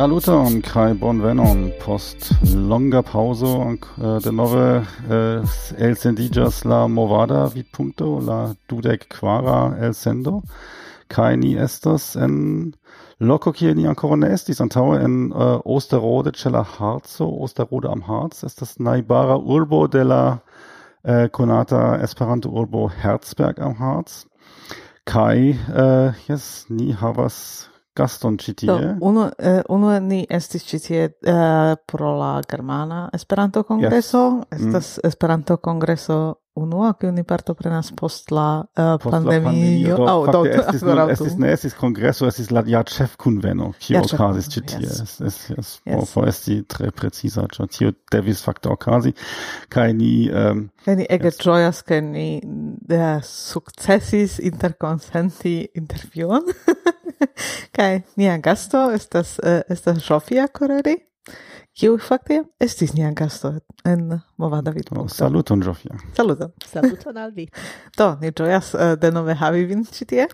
Saluton kai bonvenon post longa pauso uh, eh, de nove eh, uh, el sendijas la movada vid punto la dudek quara el sendo kai ni estas en loco kie ni ancora ne estis antaŭe en uh, Osterode ce la Harzo Osterode am Harz. Estas naibara urbo de la uh, konata Esperanto urbo Herzberg am Harz. Kai uh, yes ni havas Gaston ci tie. Do, unu, uh, unu ni estis ci tie uh, pro la Germana Esperanto Congreso. yes. Mm. estas mm. Esperanto Congreso unua kiu ni partoprenas post la uh, post pandemio. La oh, do, estis, ne, estis ne estis kongreso, estis la ja ĉef kunveno kiu okazis ci tie. Yes. Es, es, yes, por esti tre precisa, cio tio devis fakte okazi Kai ni um, kai ni ege yes. joyas, kai ni uh, successis interconsenti interviuon. Kai nia gasto estas uh, estas Sofia Correri. Kiu fakte estis nia gasto en Movada Vidmo. Oh, saluton Sofia. Saluton. Saluton al vi. Do, ni ĝojas uh, denove havi vin ĉi tie.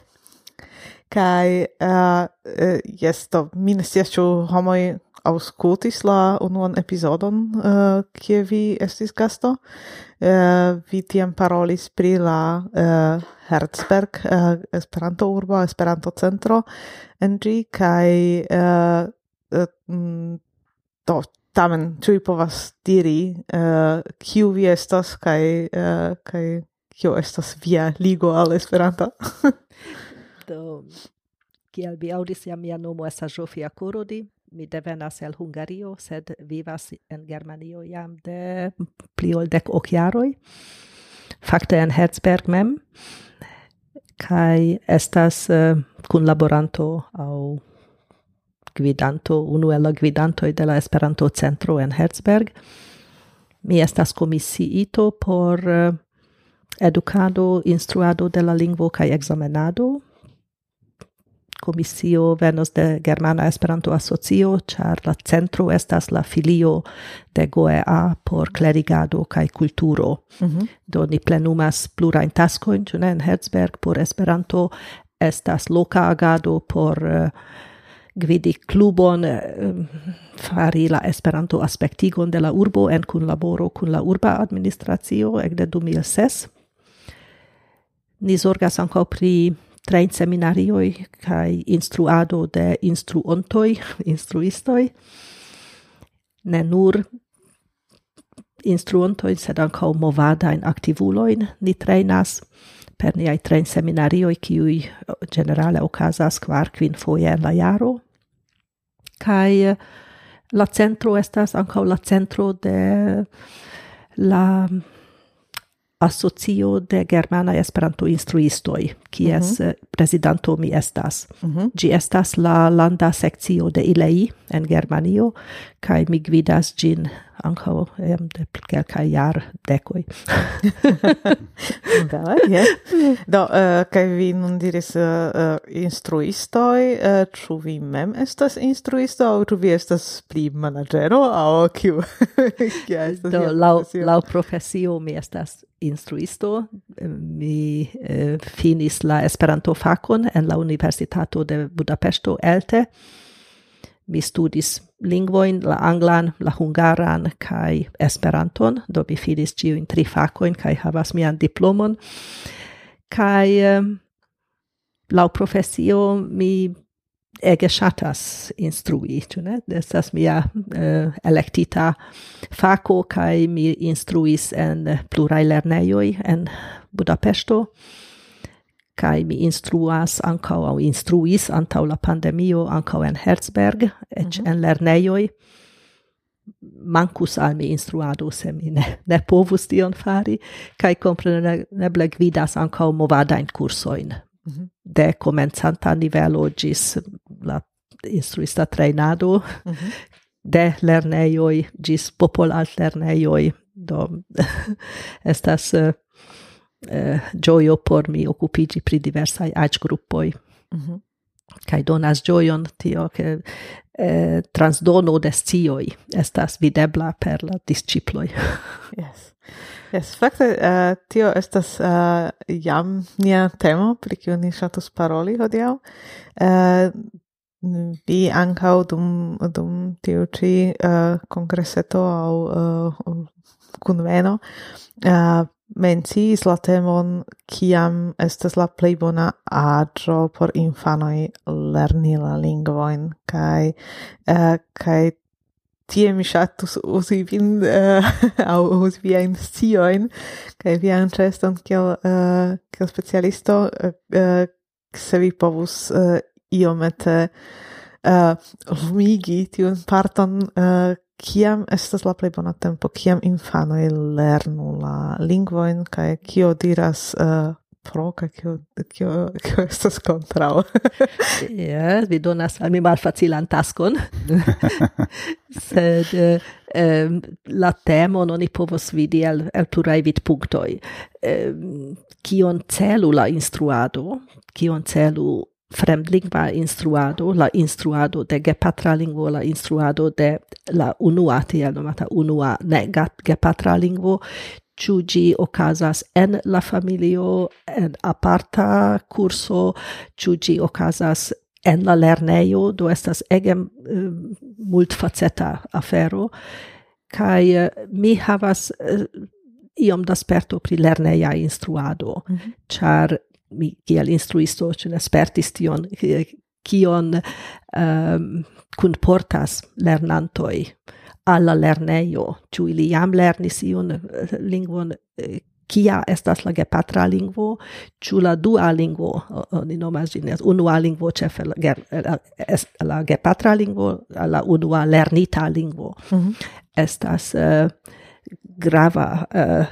Kai uh, eh, uh, yes, do, mi ne scias ĉu homoj auscultis la unuan epizodon, uh, eh, kie vi estis gasto, uh, vi tiam parolis pri la uh, Herzberg, uh, Esperanto urbo, Esperanto centro, en ĝi kaj uh, uh, do, tamen, ciui povas diri, uh, kiu vi estas, kai, uh, kai kio estas via ligo al Esperanto. Do, kiel vi aŭdis, jam mia nomo estas Zsófia Korodi, mi devenas el Hungario, sed vivas en Germanio jam de pli ol dek ok jaroj. Fakte en Herzberg mem Kai estas uh, kunlaboranto au gvidanto, unu el la gvidantoj de la Esperanto Centro en Herzberg. Mi estas komisiito por eh, uh, educado, instruado de la lingvo kaj examenado komisio venos de Germana Esperanto Asocio, ĉar la centro estas la filio de GOEA por klerigado kaj kulturo. Mm -hmm. Do ni plenumas plurajn taskojn, ĉu ne, en Herzberg por Esperanto estas loka agado por uh, gvidi klubon eh, fari la Esperanto aspektigon de la urbo en kunlaboro kun la urba administracio ekde 2006. Ni zorgas ankaŭ pri train seminarioj kaj instruado de instruontoj, instruistoj, ne nur instruontojn, sed ankaŭ movadajn aktivulojn ni trainas per niaj train seminarioj, kiuj generale okazas kvar kvin foje en la jaro. kai la centro estas ankaŭ la centro de la asocio de germana esperanto instruistoj kies mhm. mm -hmm. Eh, prezidanto mi estas mm -hmm. ĝi estas la landa sekcio de ilei en germanio kaj mi gvidas ĝin ankaŭ em de kelkaj jar dekoj da je do uh, kaj vi nun diris eh, uh, uh, instruistoj uh, ĉu vi mem estas instruisto aŭ ĉu vi estas pli manaĝero aŭ kiu do laŭ laŭ profesio mi estas instruisto, mi eh, finis la Esperanto fakon en la Universitato de budapesto elte. Mi studis lingvojn, la anglan, la hungaran kaj Esperanton, do mi finis ĉiujn tri fakojn kaj havas mian diplomon. Kaj eh, laŭ profesio mi ege shatas instrui, tu ne? Estas mia eh, uh, electita fako kai mi instruis en plurai lerneioi en Budapesto, kaj mi instruas ancau, au instruis antau la pandemio ancau en Herzberg, eĉ mm -hmm. en lerneioi, mancus al mi instruado se mi ne, ne povus tion fari, kaj compreneble gvidas ankaŭ movadajn kursojn Mhm. de comenzanta nivelo gis la instruista trainado mm -hmm. de lerneioi gis popol alt lerneioi do estas uh, uh, gioio por mi occupigi pri diversai age gruppoi. Mm -hmm. kai donas gioion tio che eh, transdono de scioi estas videbla per la disciploi. Yes. Yes, fakte uh, tio estas uh, jam nia temo pri kiu ni ŝatus paroli hodiaŭ. Uh, vi ankaŭ dum dum tiu ĉi uh, kongreseto aŭ uh, kunveno uh, menciis la temon kiam estas la plej bona aĝo por infanoj lerni la lingvojn kaj uh, kaj tie mi shatus usi vin eh, uh, aŭ uzi viajn sciojn kaj vian ĉeston kiel uh, kiel specialisto uh, se vi povus uh, iomete uh, lumigi tiun parton uh, kiam estas la plej bona tempo kiam infanoj lernu la lingvojn kaj kio diras uh, proca kio kio kio estas kontraŭ. yes, vi donas al mi malfacilan taskon. Sed eh, eh, la non i povos vidi el, el vid punctoi. Eh, kion celu la instruado, kion celu fremdlingva instruado, la instruado de gepatra lingvo, la instruado de la unua, tiel nomata unua, ne, gepatra lingvo, ciu gi ocasas en la familio, en aparta curso, ciu gi ocasas en la lerneio, do estas ege eh, mult faceta afero, kai uh, eh, mi havas uh, iom da sperto pri lerneia instruado, mm -hmm. char mi kiel instruisto, cun espertis tion, kion um, kunportas lernantoi, alla lerneio, ciu ili jam lernis iun eh, lingvon eh, kia estas la gepatra lingvo, ciu la dua lingvo, oni nomas ĝin unua lingvo, cefe la, eh, la gepatra lingvo, la unua lernita lingvo. Mm -hmm. Estas uh, grava uh,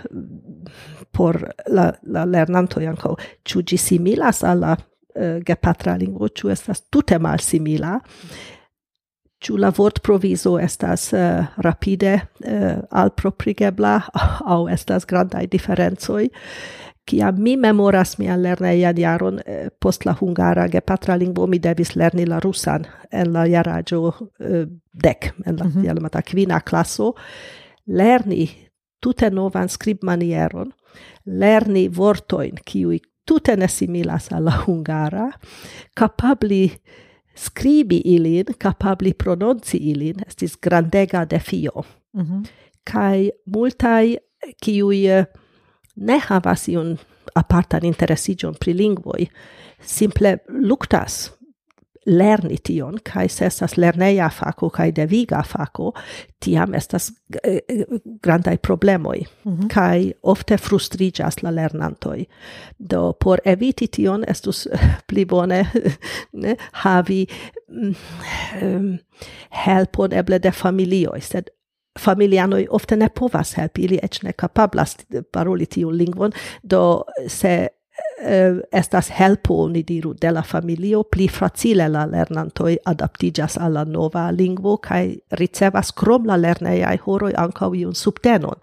por la, la lernanto janko, ciu gi similas alla uh, gepatra lingvo, ciu estas tute malsimila. Mm -hmm Ĉu la vortprovizo estas uh, rapide uh, alproprigebla aŭ estas grandaj diferencoj? Kiam mi memoras mian lernejan jaron eh, post la hungara gepatra lingvo, mi devis lerni la rusan en la jaraĝo eh, dek, en la mm -hmm. kvina klaso, lerni tute novan skribmanieron, lerni vortojn kiuj tute ne similas al la hungara, kapabli scribi ilin, capabli prononci ilin, estis grandega defio. Mm -hmm. Kai multai kiui eh, ne havas iun apartan interesigion pri lingvoi, simple luctas lerni tion, kai se estas lerneia faco, kai deviga faco, tiam estas eh, eh grandai problemoi, mm -hmm. kai ofte frustrigas la lernantoi. Do, por eviti tion, estus pli bone ne, havi um, helpon eble de familioi, sed familianoi ofte ne povas helpi, ili ec ne capablas paroli tiu lingvon, do se eh, estas helpo, ni diru, de la familio, pli facile la lernanto adaptigas al la nova lingvo kaj ricevas krom la lernejaj horoj ankaŭ iun subtenon.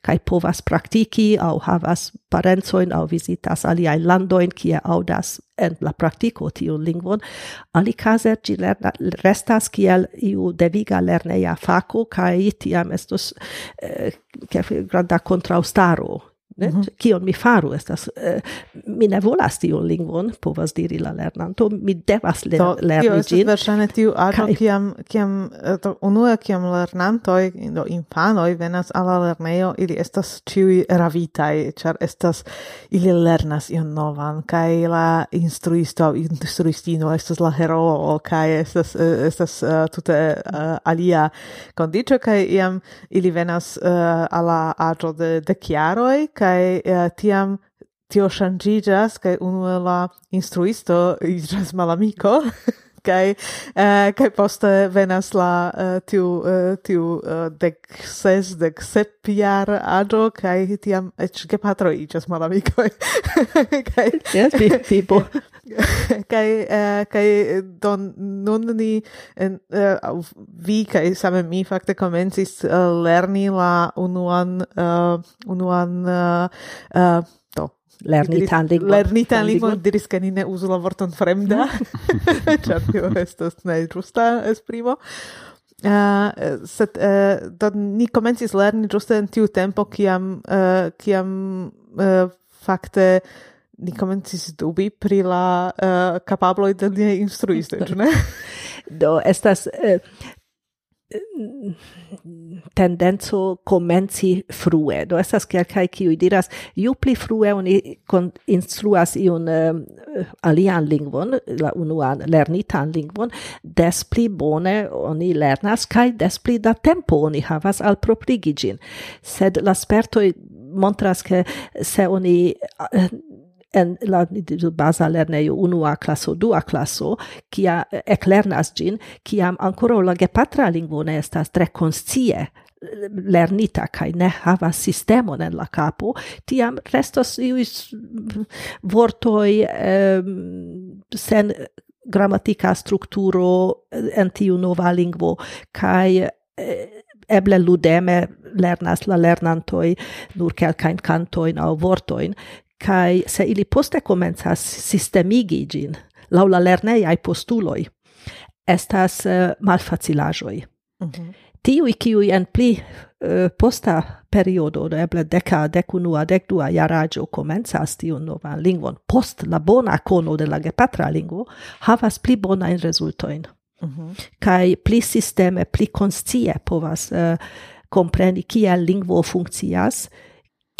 Kaj povas praktiki aŭ havas parencojn aŭ vizitas aliajn landojn kie aŭdas en la praktiko tiun lingvon. Alikaze ĝi lerna, restas kiel iu deviga lerneja fako kaj tiam estos eh, granda kontraŭstaro ne mm -hmm. kion mi faru estas uh, mi ne volas tiun lingvon povas diri la lernanto mi devas le, do, lerni ĝin verŝajne tiu ago kaj... kiam kiam eh, to, unue kiam lernantoj do infanoj venas al la lernejo ili estas ĉiuj ravitaj ĉar estas ili lernas ion novan kaj la instruisto instruistino estas la heroo kaj estas eh, estas uh, tute uh, alia kondiĉo kaj iam ili venas uh, al la aĝo de dek kaj kai eh, tiam tio shangigas kai unu la instruisto iĝas malamiko. kai uh, kai poste venas la uh, tiu uh, tiu uh, dec ses dec sep jar aĝo kaj tiam eĉ gepatroj iĝas malamikoj. Kaj jes pipo kai uh, kai don nun ni en, uh, vi kai same mi fakte komencis uh, lerni la unuan uh, unuan uh, uh, lernitan lingvon. Lernitan lingvon diris ke ni ne uzu la vorton fremda, ĉar tio estas ne ĝusta esprimo. Uh, eh, sed uh, do ni komencis lerni ĝuste en tiu tempo kiam uh, kiam uh, fakte ni komencis dubi pri la uh, kapabloj de niaj instruistoj, ĉu ne? do estas Mm, tendenzo comenci frue. Do estas kelkaj kiuj diras, ju pli frue oni instruas iun uh, alian lingvon, la unuan lernitan lingvon, des pli bone oni lernas kaj des pli da tempo oni havas al proprigi. Sed la spertoj montras ke se oni uh, en la basa lernejo unua klaso, dua klaso, kia eklernas ĝin, kiam ankoraŭ la gepatra lingvo ne estas tre konscie lernita kaj ne havas sistemon en la kapo, tiam restos iuj vortoj eh, sen gramatika strukturo en tiu nova lingvo kaj eble ludeme lernas la lernantoj nur kelkajn kantojn aŭ vortojn kai se ili poste comenzas sistemigi gin laŭ la lernei ai postuloi estas eh, uh, malfacilajoi Mm -hmm. Tiuj kiuj en pli uh, posta periodo, do eble deka, dekunua, dekdua jaraĝo komencas tiu novan lingvon, post la bona kono de la gepatra lingvo, havas pli bonajn rezultojn. Mm -hmm. kai pli sisteme, pli konscie povas uh, kompreni kiel lingvo funkcias,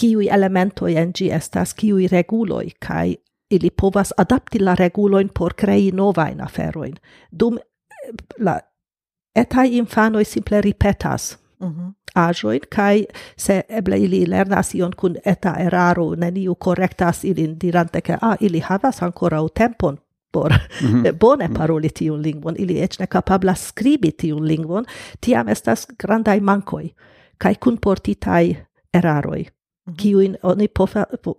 kiui elementoi en gi estas kiui reguloi, kai ili povas adapti la reguloin por crei novain aferoin. Dum eh, la etai infanoi simple ripetas mm -hmm. ajoin, kai se eble ili lernas ion kun eta eraro, neniu correctas ilin dirante ke, ah, ili havas ancora tempon por mm -hmm. bone paroli tiun lingvon, ili ec ne capablas scribi tiun lingvon, tiam estas grandai mancoi, kai kun portitai eraroi. Mhm. kiujn oni pofa, po,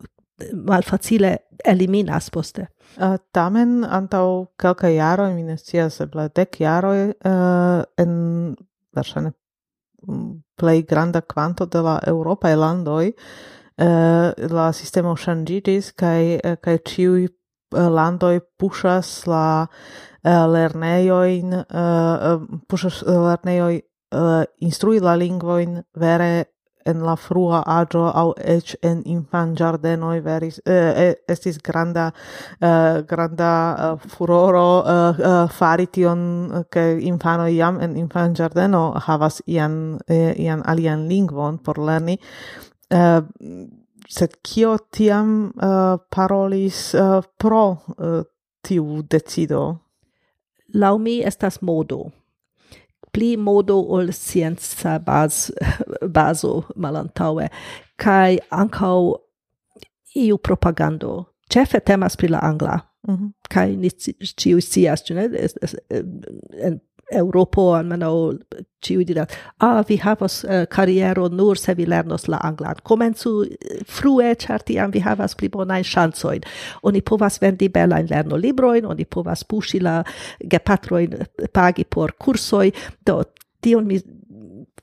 malfacile eliminas poste. Uh, tamen, antau kelka jaro, mi ne scias, eble dek jaro, uh, eh, en verŝajne mm, plej granda kvanto de la eŭropaj landoj, uh, la sistemo ŝanĝiĝis kaj eh, kaj ĉiuj landoj puŝas la uh, lernejojn, uh, puŝas lernejoj uh, instrui la lingvoin vere en la frua agio au ec en infanĝardenoj veris eh, estis granda eh, granda uh, furoro eh, eh, fari tion eh, ke infano iam en infanĝardeno havas ian eh, ian alian lingvon por lerni. Eh, sed kio tiam uh, parolis uh, pro uh, tiu decido? Laumi estas modo pli modo ol scienza bas, baso malantaue, kai ancau iu propagando. Cefe temas pri la angla, Mm -hmm. Kai ni ciu sias, ne? En Eŭropo almenaŭ da diras ah vi havas eh, uh, carriero nur se vi lernos la anglan. Komencu eh, frue certi am vi havas pli bona ŝancojn. Oni povas vendi Lerno lernolibrojn oni povas pushi la gepatroin eh, pagi por kursoj. Do tion mi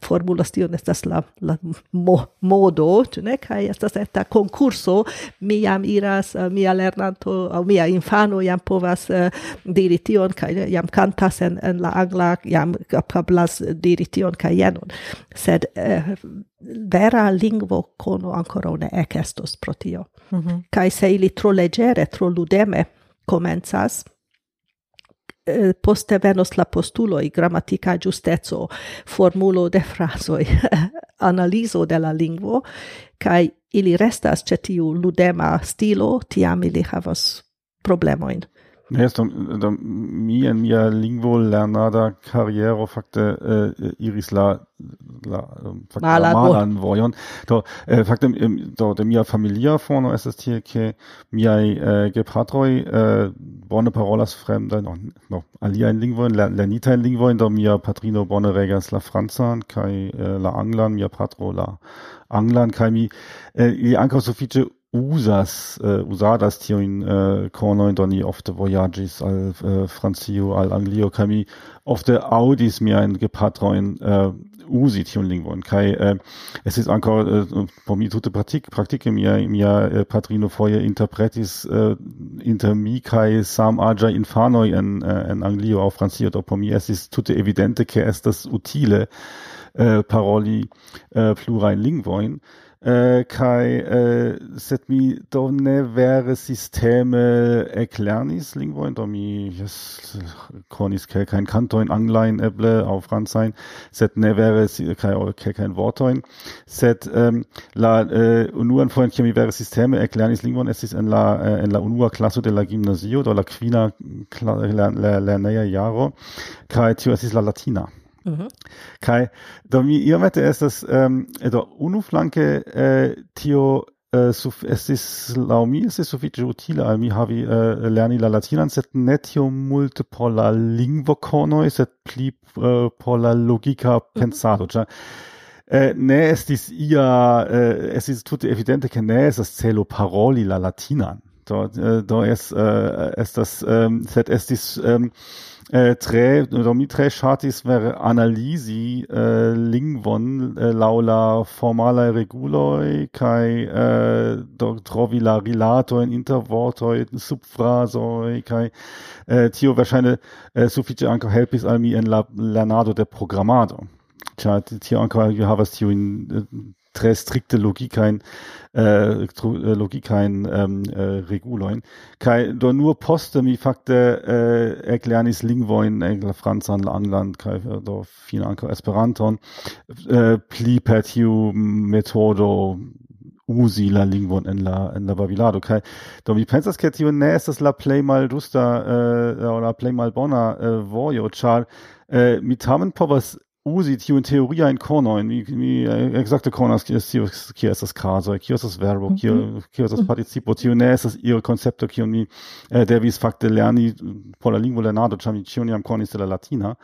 formulas tion estas la, la mo, modo, ĉu ne? Kaj estas eta konkurso, mi jam iras, eh, mia lernanto aŭ mia infano jam povas uh, diri tion kaj jam kantas en, en la angla, jam kapablas diri tion kaj jenon. Sed uh, vera lingvo kono ancora ne ekestos pro tio. Mm -hmm. Kaj se ili tro leggere, tro ludeme komencas, Eh, poste venos la postuloi, grammatica giustezzo, formulo de frasoi, analizo de la lingvo, kai ili restas cetiu ludema stilo, tiam ili havas problemoin. Ne, ist da äh, mi en mia lingvo lernada carriero fakte äh, iris la la ähm, fakte Mala, la malan vojon. Do äh, fakte do ähm, de mia familia fono ist hier ke mia äh, gepatroi äh, bone parolas fremda no, no alia in lingvo lernita in lingvo do mia patrino bone regas la francan kai äh, la anglan mia patro la anglan kai mi äh, i ankaŭ sufiĉe usas uh, usadas tiujn äh, uh, corno in doni ofte voyages al uh, Francio al Anglio kami mi ofte aŭdis miajn gepatrojn uh, usi tiun lingvon. Kai uh, estis ankaŭ uh, por mi tute praktik praktike mi mi uh, patrino foje interpretis uh, inter mi kaj in infanoj en uh, en Anglio au Francio. Do por mi estis tute evidente ke estas utile uh, paroli uh, plurajn lingvojn. äh, kaj äh, sedmi do ne vere systeme äh, erklärnis lingvojn, do mi yes, konis ke kein kantoin anglajn eble auf aŭ francajn, set ne vere ke kein wortoin. Set ähm, la äh, unuan fojon ke chemi vere sisteme erklärnis äh, es estis en la äh, en la unua klaso de la gymnasio do la kvina lerneja jaro kai tio es estis la latina. Mhm. Kai do mi io mette es das ähm do unu flanke äh, tio Uh, suf, estis laŭ mi estis sufiĉe utile al mi havi äh, lerni la latinan, set netio multe por la lingvokonoj, set pli äh, por la logika mhm. pensado. Mm -hmm. Ne estis ia äh, es ist tutte evidente ke ne es celo paroli la latinan. Do, uh, do es, äh, es das, ähm, set estis ähm, äh, tre do mi tre ŝatis ver analisi äh, lingvon äh, laula formala reguloi kai äh, do trovi la rilatojn inter in subfrazoj kai äh, tio wahrscheinlich äh, suffice ankaŭ helpis al mi en la lernado de programado. Tja, tio ankaŭ havas tiujn äh, äh, strikte logikein äh, äh logikein ähm, äh, reguloin. Kai do nur poste mi fakte äh, erklernis lingvoin engla franzan anland kai do fin anko esperanton äh, pli petiu metodo usi la lingvon en la en la babilado. Kai do mi pensas ke tio ne estas la play mal dusta äh, oder play mal bona äh, vojo char äh, mi tamen povas uzi in teoriajn konojn, ni, ni ekzakte konas kie tio kie estas kazoj, kio estas verbo, kio kio estas participo, tiu ne estas iu concepto kiun mi eh, äh, devis fakte lerni äh, por la lingvolernado, ĉar mi ĉion jam konis de la latina.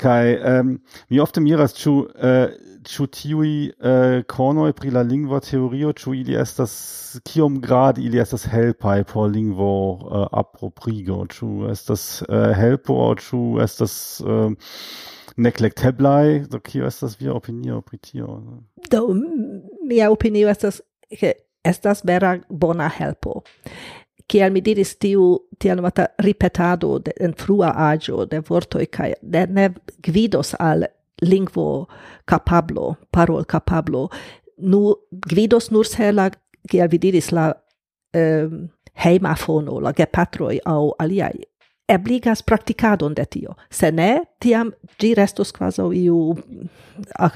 Kaj um, mi ofte miras ĉu eh, ĉu tiuj eh, konoj pri la lingva teorio, ĉu ili estas kiom grad ili estas helpaj por lingvo eh, aproprigo, ĉu estas eh, helpo, ĉu estas eh, neglecteblai, do kio estas via opinio pri tio? Do mia opinio estas che estas vera bona helpo. Kiel mi diris tiu tiel nomata ripetado de, en frua agio de vortoi, kai ne, ne gvidos al lingvo capablo, parol capablo, nu gvidos nur se la kiel vi diris la um, heimafono, la gepatroi au aliai ebligas praktikadon de tio. Se ne, tiam gi restos quasi iu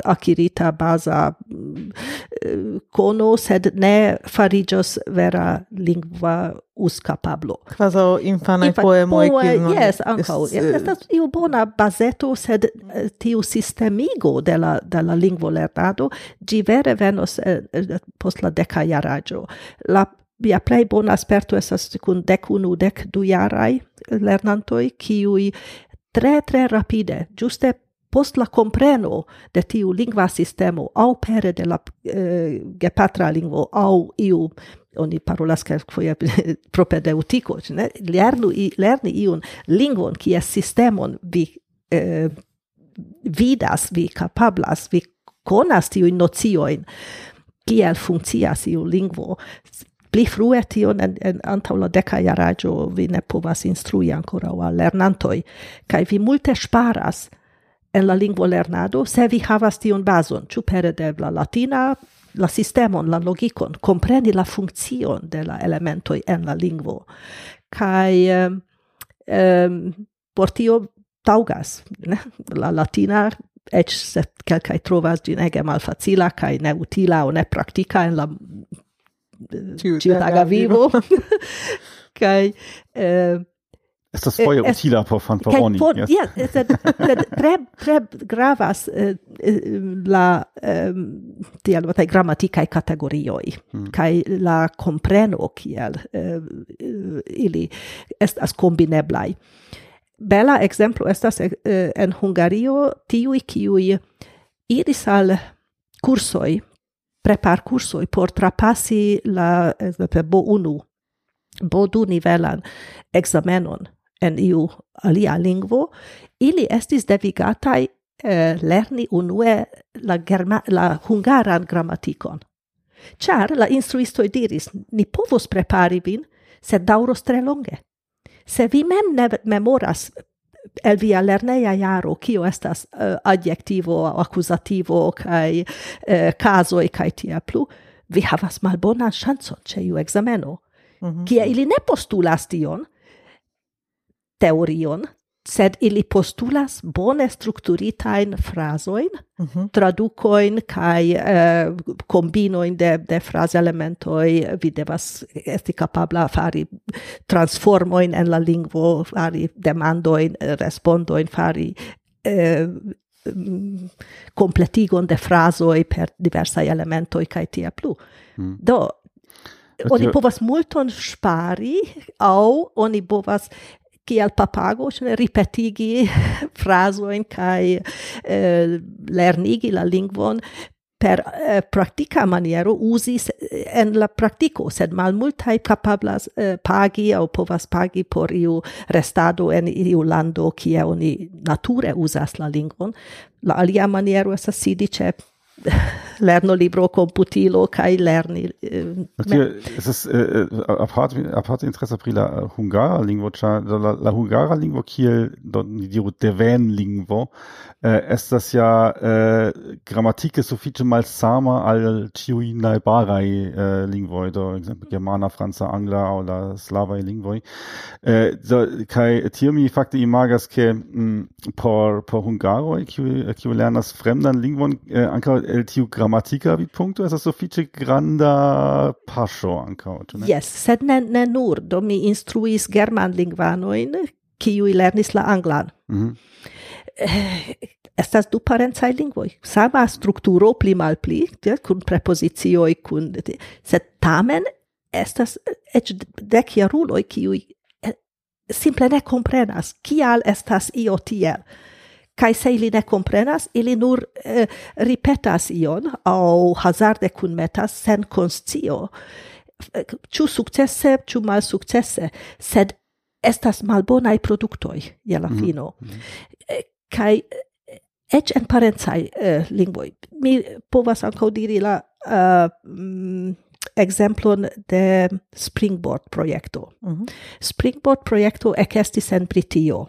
akirita baza eh, cono, sed ne farigios vera lingua uscapablo. Quasi infanae Infa poemoi. Poe, yes, ancau. Eh, estas iu bona bazeto, sed eh, tiu sistemigo de la, de la lingvo lernado gi vere venos eh, post la deca iaraggio. La via plei bona sperto esas kun dec unu, dec du jaraj lernantoi, kiuj tre tre rapide, giuste post la compreno de tiu lingva sistemo au pere de la eh, gepatra lingvo au iu oni parolas kelkfoje propedeutiko, ne? Lernu, i, lerni iun lingvon, ki es sistemon vi eh, vidas, vi kapablas, vi konas tiu nocioin, kiel funkcias iu lingvo, pli frue tion en, en antaŭ la deka jaraĝo vi ne povas instrui ankoraŭ al lernantoj kaj vi multe sparas en la lingvo lernado se vi havas tion bazon ĉu pere de la latina la sistemon, la logikon, compreni la funkcion de la elementoj en la lingvo. Kaj um, um, por tio taugas, ne? la latina ec se quelcae trovas gin ege malfacila cae neutila o nepraktika en la tiu taga vivo kai eh Estas foje eh, utila por fanfaroni. Por, yes. Ja, eh, yes, sed, tre, tre gravas eh, eh la um, tiel votai grammaticae categorioi, mm. la compreno kiel eh, ili estas combineblai. Bela exemplo estas eh, en Hungario tiui kiui iris al cursoi prepar cursoi por trapassi la, exemple, bo unu, bo du nivelan examenon en iu alia lingvo, ili estis devigatai eh, lerni unue la, germa, la hungaran grammaticon. Char la instruisto diris, ni povos prepari vin, sed dauros tre longe. Se vi mem ne memoras elviellerneia jaro, kio estas adjektivo, akuzativo kaj kazoj kaj tiel plu, vi havas malbonan ŝancon ĉe iu ekzameno. Mhm. Kie mm -hmm. ili ne postulas tion, teorion, sed ili postulas bone strukturitain frasoin, mm -hmm. traducoin kai eh, combinoin de, de frase elementoi, vi devas esti capabla fari transformoin en la lingvo, fari demandoin, respondoin, fari eh, completigon de frasoi per diversai elementoi kai tia plu. Mm. Do, oni povas multon spari, au oni povas kiel papago ripetigi frasoin kai eh, lernigi la lingvon per eh, pratica maniero usi en la pratico sed malmultaj capablas eh, pagi o povas pagi por iu restado en iu lando kie oni nature usas la lingvon. La alia maniero estas sidi lerno libro computilo kai lerni eh, es ist äh, äh, apart apart interesse pri la hungara lingvo cha la, la hungara lingvo kiel do ni diru deven lingvo äh, estas ja äh, grammatike sufiĉe malsama al ĉiuj najbaraj äh, lingvoj do ekzemple germana franca angla aŭ la slavaj lingvoj. Äh, do, kai tio mi fakte imagas ke m, por por hungaroj kiu kiu lernas fremdan lingvon äh, ankaŭ el tiu gramatika vidpunkto estas sufiĉe granda paŝo ankaŭ ĉu ne Yes sed ne, ne nur do mi instruis german germanlingvanojn kiuj lernis la anglan mm -hmm. Estas du parencaj lingvoj, sama strukturo pli malpli, ja, kun prepozicioj, kun sed tamen estas eh, eĉ dek jaruloj kiuj eh, simple ne komprenas kial estas io tiel kai se ili ne comprenas ili nur eh, ripetas ion au hazarde kun metas sen conscio ĉu eh, sukcese ĉu malsukcese sed estas malbonaj produktoj je la mm-hmm. fino eh, mm -hmm. kaj eĉ eh, en parencaj eh, lingvoi. mi povas ancau diri la uh, mm, exemplon de Springboard projekto. Mm -hmm. Springboard projekto ekestis en Britio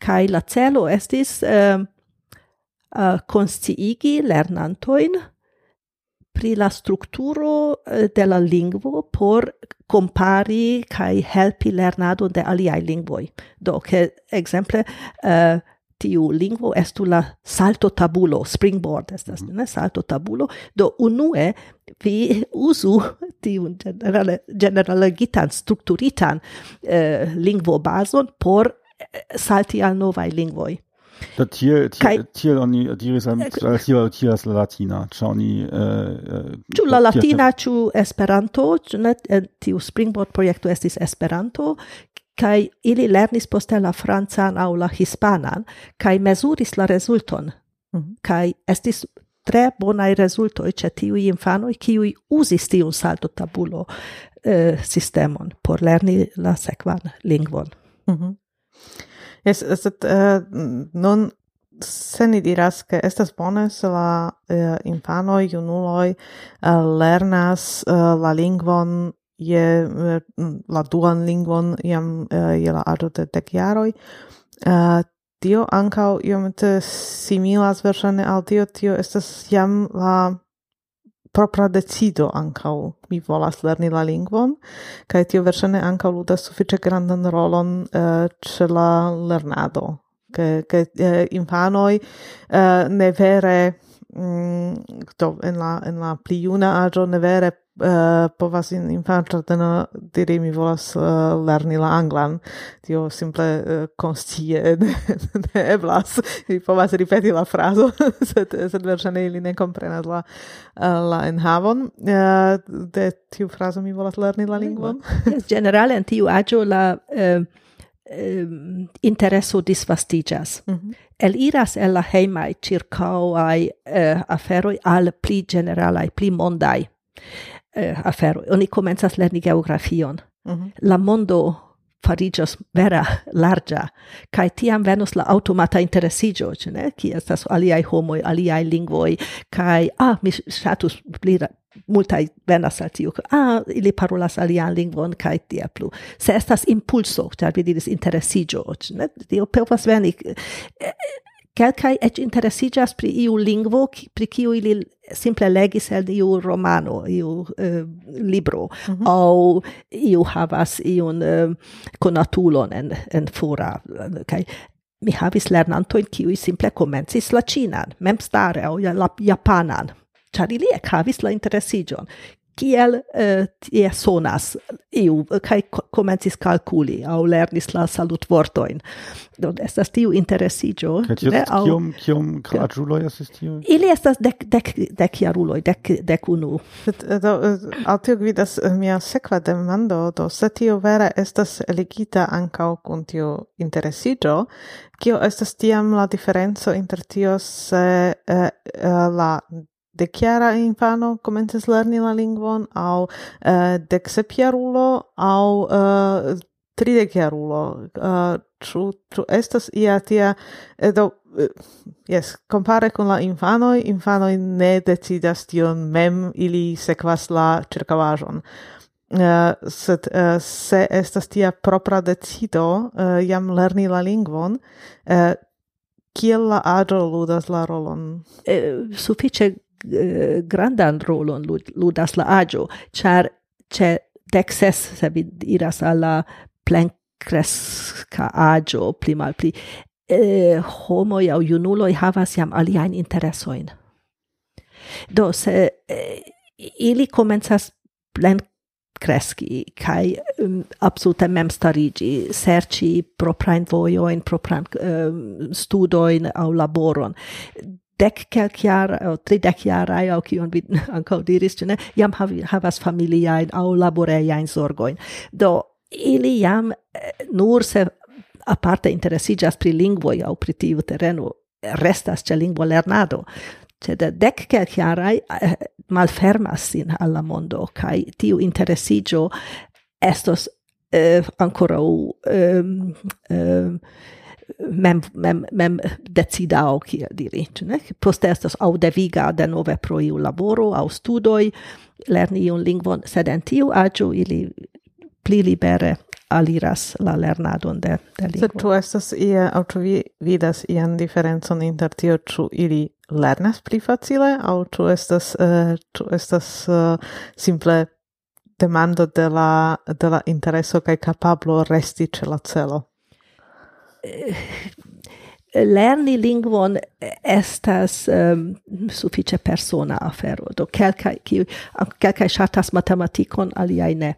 Kai la celo estis uh, uh, consciigi lernantoin pri la strukturo eh, de la lingvo por compari kai helpi lernado de aliai lingvoi. Do, che exemple, uh, eh, tiu lingvo estu la salto tabulo, springboard estas, mm. ne, salto tabulo, do unue vi usu tiun generale, generaligitan, strukturitan uh, lingvo bazon por salti al novai lingvoi. Da tiel, tiel, Kai, tiel oni diris relative tiel, tiel la latina, ĉu oni... Eh, eh la latina, ciu Esperanto, ĉu net, eh, tiu Springboard projekto estis Esperanto, kai ili lernis poste la francan au la hispanan, kai mezuris la rezulton. Mm -hmm. Kaj estis tre bonai resultoi ce tiui infanoi kiui usis tiun salto tabulo eh, sistemon por lerni la sekvan lingvon. Mm -hmm. Yes, es uh, eh, nun se ni diras ke estas bone se la eh, uh, infano junuloj uh, lernas uh, la lingvon je uh, la duan lingvon jam uh, je la aĝo de dek jaroj. Uh, tio ankaŭ iomete similas verŝajne al tio, tio estas jam la propra decido ancau mi volas lerni la lingvon cae tio verŝajne ancau ludas suffice grandan rolon eh, uh, ce la lernado. Che, che uh, eh, infanoi uh, eh, ne vere Mm, do en la en la pli juna aĝo ne vere uh, povas in infanĝardeno diri mi volas uh, lerni la anglan tio simple uh, konscie ne, ne eblas ili povas ripeti la frazo sed sed verŝajne ili ne komprenas la uh, la enhavon uh, de tiu frazo mi volas lerni la lingvon yes, generale en tiu aĝo la uh, intereso disvastiĝas. Mm -hmm eliras el la heimai circauai eh, aferoi al pli generalai, pli mondai eh, aferoi. Oni comenzas lerni geografion. Mm -hmm. La mondo farigios vera larga kai tiam venus la automata interesigio, ne ki estas aliai homoi, aliai lingvoi kai ah mi status pli multai venas al tiu, ah, ili parolas alian lingvon kaj tia plu. Se estas impulso, ĉar vi diris interesiĝo, ne? Tio povas veni. Kelkaj eĉ interesiĝas pri iu lingvo, pri kiu ili simple legis el iu romano, iu uh, libro, mm -hmm. au iu havas iun uh, konatulon en, en fora. Kaj mi havis lernantojn kiuj simple komencis la ĉinan, memstare, aŭ la japanan char ili ekhavis la interesiĝon. Kiel uh, tie sonas iu kai komencis kalkuli au lernis la salutvortojn. Do estas tiu interesiĝo ne au... kiom kiom graĝuloj estas tiu ili estas dek dek dek jaruloj dek dec unu. Do al tio gvidas mia sekva demando. Do se tio vera estas eligita ancao kun tiu interesiĝo kio estas tiam la diferenco inter tio se eh, la de chiara infano comences lerni la lingvon au eh, uh, decsepjarulo au eh, uh, tridecjarulo uh, eh, ĉu ĉu estas ia tia do yes compare con la infano infano ne decidas tion mem ili sequas la circavajon Uh, sed uh, se estas tia propra decido uh, jam lerni la lingvon, uh, kiel la agio ludas la rolon? E, sufiĉe Eh, grandan rolon ludas la agio, char ce dek se vi iras alla plen cresca agio, pli malpli eh, homoi au junuloj havas jam aliaen interesoin. Do se eh, ili comenzas plen cresci, kaj um, mm, absolute memstariĝi, serci proprain voioin, proprain um, eh, studoin au laboron dec calc jara, o tridec jara, o cion vi anco diris, ne, jam havi, havas familiajn au laborejajn sorgoin. Do, ili jam nur se aparte interesigas pri lingvoi au pri tiu tereno, restas ce lingvo lernado. Ce de dek eh, malfermas sin alla mondo kai tiu interesigio estos eh, ankoraŭ eh, eh, mem, mem, mem decidao, kiel diri, ne? Poste estas au deviga de nove pro iu laboro, au studoi, lerni un lingvon, sed en tiu agio ili pli libere aliras la lernadon de, de lingvo. Sed tu estas ia, au tu vi vidas ian diferencon inter tio, ĉu ili lernas pli facile, au tu estas, uh, tu estas uh, simple demando de la, de la intereso kaj kapablo resti ĉe la celo? Eh, lerni lingvon eh, estas ehm, um, sufiĉe persona afero do kelkaj kiu kelkaj ŝatas matematikon aliaj ne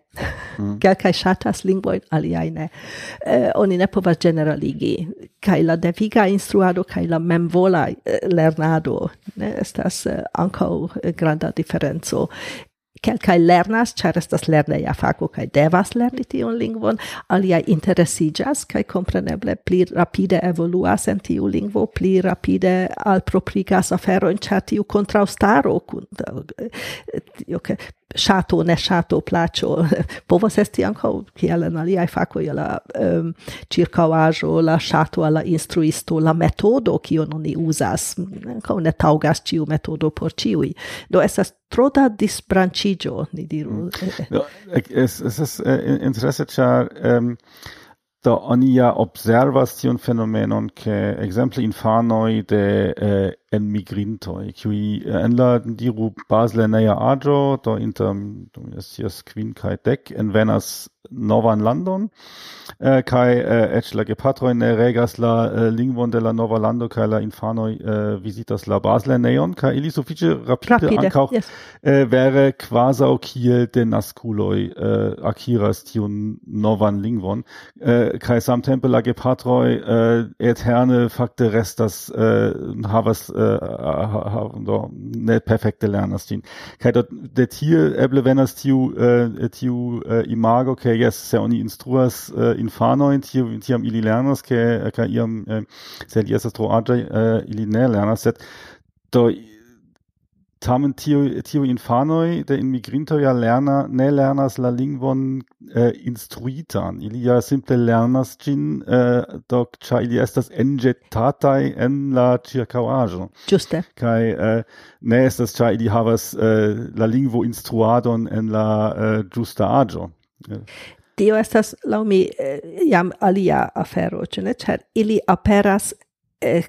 mm. kelkaj ŝatas lingvojn aliaj ne uh, oni ne povas generaligi. kaj la deviga instruado kaj la memvola lernado ne estas uh, ankaŭ granda diferenco kelkai lernas, char estas lerneja fako kai devas lerni tiun lingvon, aliaj interesigas kai kompreneble pli rapide evoluas en tiu lingvo, pli rapide alproprigas aferojn, char tiu kontraŭstaro kun eh, Okay. sátó ne sátó pláčo povozestiam, kao kiele nalijaj fakoje la um, cirkavažo, la šato, la instruisto, la metódó, ki ononi oni uzas, ne taugas ciu metódó por de Do estas troda disbranchigio, ni diru. Hmm. Ez es, es es interesse, char um, do oni ja fenomenon, ke exemple infanoi de eh, enmigrintoj, kiuj eh, en la diru bazlerneja aĝo, do inter do jes kai deck en venas novan landon eh, kai eh, eĉ la gepatroj ne regas la eh, lingvon de la nova lando kai la infanoj eh, visitas la basle neon kai ili sufiĉe rapide, rapide ankaŭ yes. eh, vere kvazaŭ kiel denaskuloj eh, akiras tiun novan lingvon Kai kaj samtempe la gepatroj eh, eterne fakte restas eh, havas eh, havon do ne perfekte lernas tin kaj do de tie eble venas tiu tiu imago ke jes se oni instruas infanojn tiu tiam ili lernas ke ka iam se ili estas tro aĝaj ili ne lernas set, do tamen tiu tiu infanoi, de immigrinto ja lerna ne lernas la lingvon eh, instruitan. Ili ja simple lernas gin eh, doc cha ili estas enjetataj en la circauajo ĝuste. Kaj eh, ne estas cha ili havas eh, la lingvo instruadon en la eh, ĝusta aĝo. Tio estas laŭ mi jam alia afero ĉu ne? Ĉar ili aperas eh,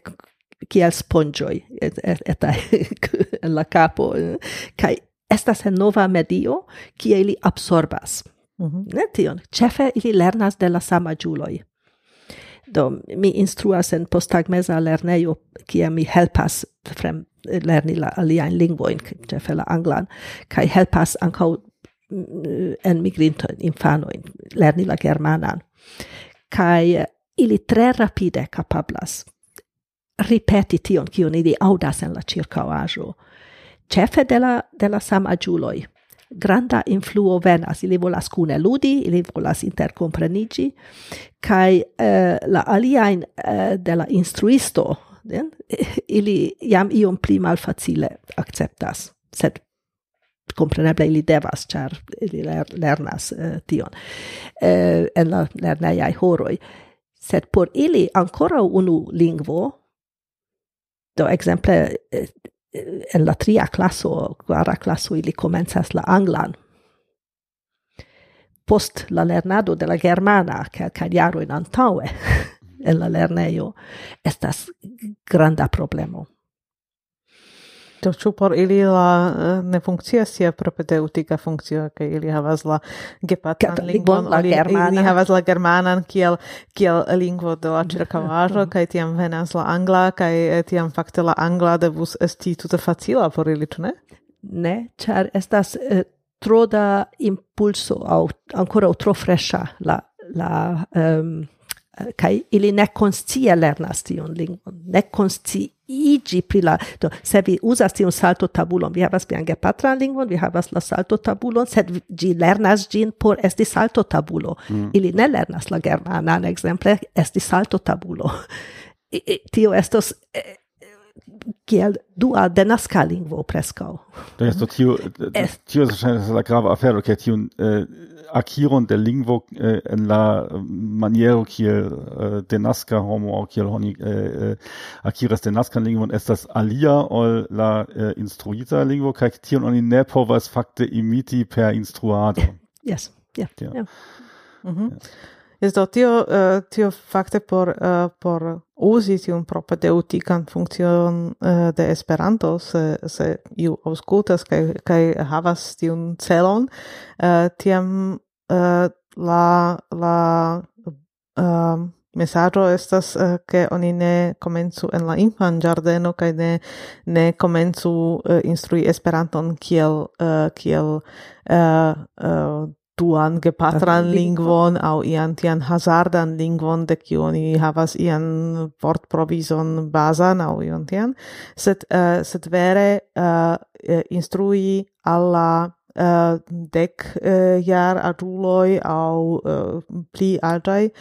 kiel sponĝoj et, et, et, en la kapo eh? kaj estas en nova medio kie ili absorbas. Mm -hmm. Ne tion. Cefe ili lernas de la sama giuloi. Do, mi instruas en postagmeza lernejo, ki mi helpas frem lerni la aliaen lingvoin, cefe la anglan, kai helpas ancau mm, en migrintoin, infanoin, lerni la germanan. Kai eh, ili tre rapide capablas ripeti tion, kion ili audas en la circauajo. Cefe de la, de la samagiuloi granda influo venas, ili volas kune ludi, ili volas intercomprenigi, kai uh, eh, la aliaen uh, eh, de la instruisto, den, ili jam iom pli malfacile acceptas, sed compreneble ili devas, char ili ler, lernas uh, tion uh, en la lerneiai horoi. Sed por ili ancora unu lingvo, do exemple en la tria classo, quara classo, ili comenzas la anglan. Post la lernado de la germana, che iaro in antaue, en la lerneio, estas granda problemo. Do ĉu por ili la eh, ne funkcias sia propedeutika funkcio ke ili havas la gepatran lingvon, la ili havas la germanan kiel kiel lingvo de la ĉirkaŭaĵo kaj tiam venas la angla kaj eh, tiam fakte la angla devus esti tute facila por ili, ĉu ne? Ne, ĉar estas uh, tro da impulso aŭ ankoraŭ tro freŝa la la um, kai ili ne konscie lernas tion lingvon, ne konscie igi pri la do se vi uzas tiun salto tabulon vi havas vian gepatran lingvon vi havas la salto tabulon sed ĝi lernas ĝin por esti salto tabulo mm. ili ne lernas la germanan ekzemple esti salto tabulo I, I, tio estos eh, kiel dua denaska lingvo preskaŭ. Do esto tio tio ŝajnas la grava afero ke tiun eh, akiron de lingvo eh, en la eh, maniero kiel eh, denaska homo aŭ kiel oni eh, eh akiras denaskan lingvon estas alia ol la eh, instruita lingvo kaj tion oni ne povas fakte imiti per instruado. Yes, yeah. yeah. yeah. Mm -hmm. yeah. Es do tio, uh, tio fakte por, uh, por uzi tiun propedeutikan funkcion uh, de Esperanto, se, se iu aŭskultas kai, kaj havas tiun celon, uh, tiam uh, la, la uh, mesaĝo estas uh, ke oni ne komencu en la infan ĝardeno kaj ne ne komencu uh, instrui Esperanton kiel uh, kiel uh, uh, tuan gepatran lingvon au ian tian hazardan lingvon de kiu oni havas ian vortprovizon bazan au ion tian. Sed uh, sed vere uh, instrui alla uh, dek uh, jar aduloi au uh, pli altai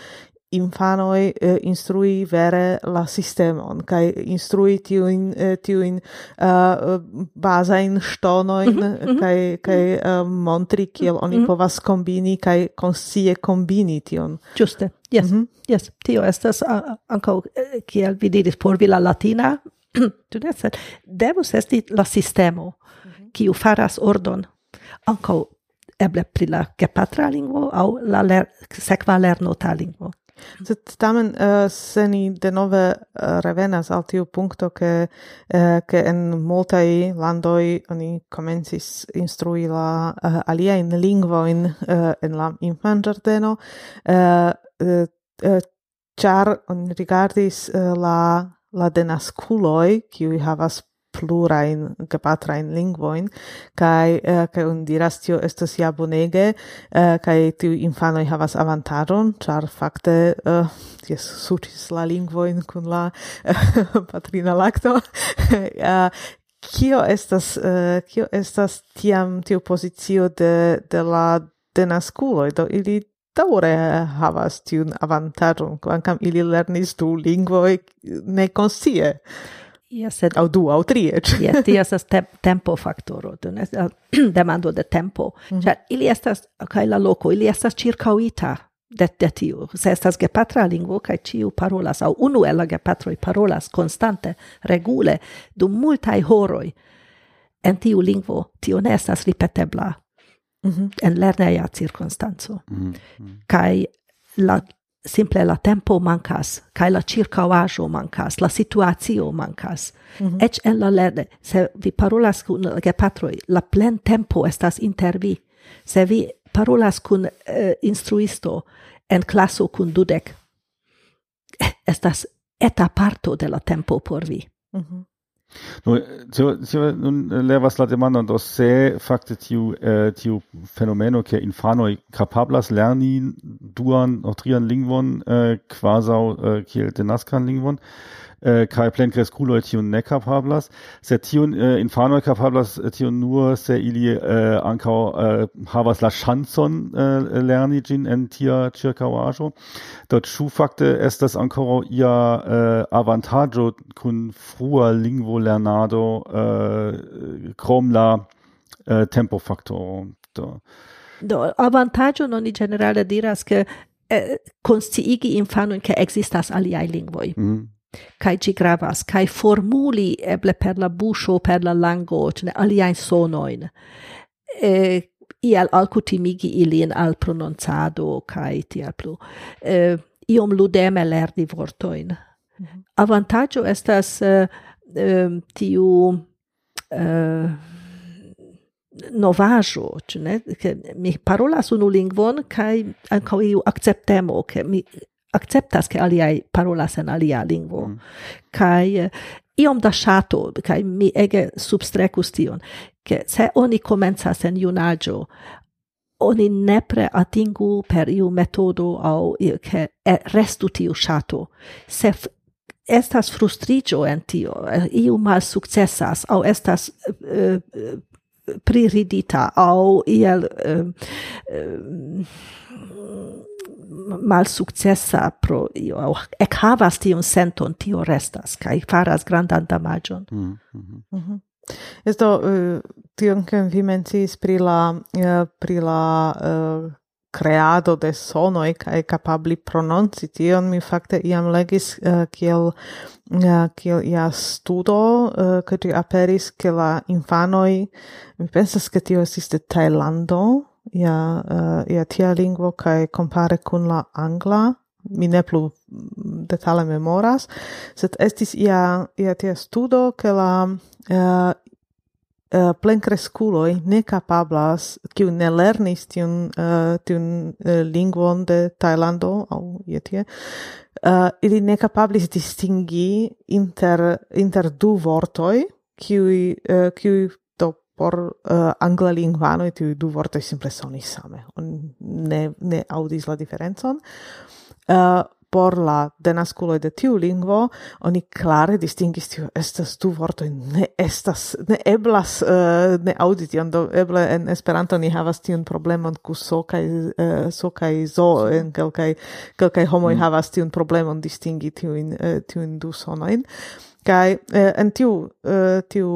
infanoi uh, instrui vere la sistemon kai instrui tiun eh, tiun uh, eh, baza in stonoin mm -hmm, mhm. kai mm -hmm. kai uh, montri kiel oni mm -hmm. povas kombini kai konsie kombini tion. Juste yes mm -hmm. yes tio estas uh, ankaŭ kiel vi diris por vi la latina tu ne? Sed devus esti la sistemo mhm. kiu faras ordon. Anko eble pri la gepatra lingvo au la ler sekva lernota lingvo. Sed tamen uh, se ni denove eh, revenas al tiu punkto ke eh, ke uh, en multaj landoj oni komencis instrui la uh, aliajn lingvojn uh, en la infanĝardeno uh, uh, uh, ĉar oni rigardis uh, la la denaskuloj kiuj havas plurain gepatrain lingvoin kai uh, kai un diras tio estas ja bonege uh, kai tiu infanoj havas avantaron char fakte uh, jes sutis la lingvoin kun la patrina lakto. Kio estas kio estas tiam tiu pozicio de de la denaskuloj do ili daure havas tiun avantaron, quancam ili lernis du lingvoi ne consie Yes, sed au du au tri et. yes, ti estas te tempo faktoro, tu ne demando de tempo. Mm -hmm. Ili estas kaj la loco, ili estas circauita de de tiu. Se estas gepatra lingvo kaj ciu parolas au unu el la gepatroj parolas constante, regule dum multai horoi, en tiu lingvo, tio ne estas ripetebla. Mm -hmm. En lerneia circunstanzo. Mm -hmm. Kai la simple la tempo mancas, kai la circauajo mancas, la situazio mancas. Mm -hmm. Ec en la lede, se vi parolas kun la gepatroi, la plen tempo estas inter vi. Se vi parolas kun uh, eh, instruisto en classo kun dudek, eh, estas eta parto de la tempo por vi. Mm -hmm. Tio, tio, nun levas la demandon, do se facte tiu, eh, tiu fenomeno che infanoi capablas lerni duan o trian lingvon, eh, quasau, eh, kiel denascan lingvon, äh, kai plenkres kuloj tion ne kapablas, se tion äh, eh, infanoj kapablas äh, tion nur se ili äh, ankaŭ äh, havas la chanson äh, lerni gin en tia ĉirkaŭaĵo. dort schu fakte estas ancora ia äh, avantaggio kun frua lingvolernado äh, krom la äh, eh, tempofaktoro? Do. Do, avantaggio non in generale diras che eh, consciigi infanoi che existas aliai lingvoi. Mm kai ci gravas kai formuli eble per la buscio per la lango cioè aliain sonoin e ial alcutimigi ilin al pronunciado kai ti plu e, iom ludeme lerni vortoin mm -hmm. avantaggio estas uh, um, tiu uh, novajo, ne? che mi parolas unu lingvon kai ankaŭ iu akceptemo, ke mi acceptas che aliai parolas en alia lingvo. Mm. Kai eh, iom da shato, kai mi ege substrecus tion, che se oni comenzas en junaggio, oni nepre atingu per iu metodo au eh, che restu tiu shato. Se estas frustrigio en tio, eh, iu mal successas, au estas uh, priridita, au iel uh, uh, mal successa pro io au ec havas tiun senton tio restas kai faras grandan damagion mm -hmm. Mm -hmm. Esto uh, tion che vi mencis pri la uh, pri la uh, creado de sonoi kai capabli prononci tion mi fakte iam legis uh, kiel uh, kiel ia studo uh, ke aperis ke la infanoi mi pensas ke tio estis de Tailando ja uh, eh, ja tia lingvo kaj compare kun la angla mi ne plu mm, detale memoras sed estis ia ia tia studo ke la eh, eh, uh, Uh, plenkreskuloj ne kapablas, kiu ne lernis tiun, uh, tiun uh, lingvon de Tajlando, au je tie, uh, ili ne kapablis distingi inter, inter du vortoj, kiui, uh, kiui por eh, uh, angla lingvano tiuj du vorto simple soni same. On ne, ne audis la diferencon. Uh, por la denasculo de tiu lingvo, oni clare distingis tiu estas du vorto ne estas, ne eblas uh, ne auditi, do eble en Esperanto ni havas tiun problemon ku so kai, uh, so kai zo, en kelkaj quelcae homoi mm. havas tiun problemon distingi tiun uh, tiun du sonojn kai uh, en tiu, uh, tiu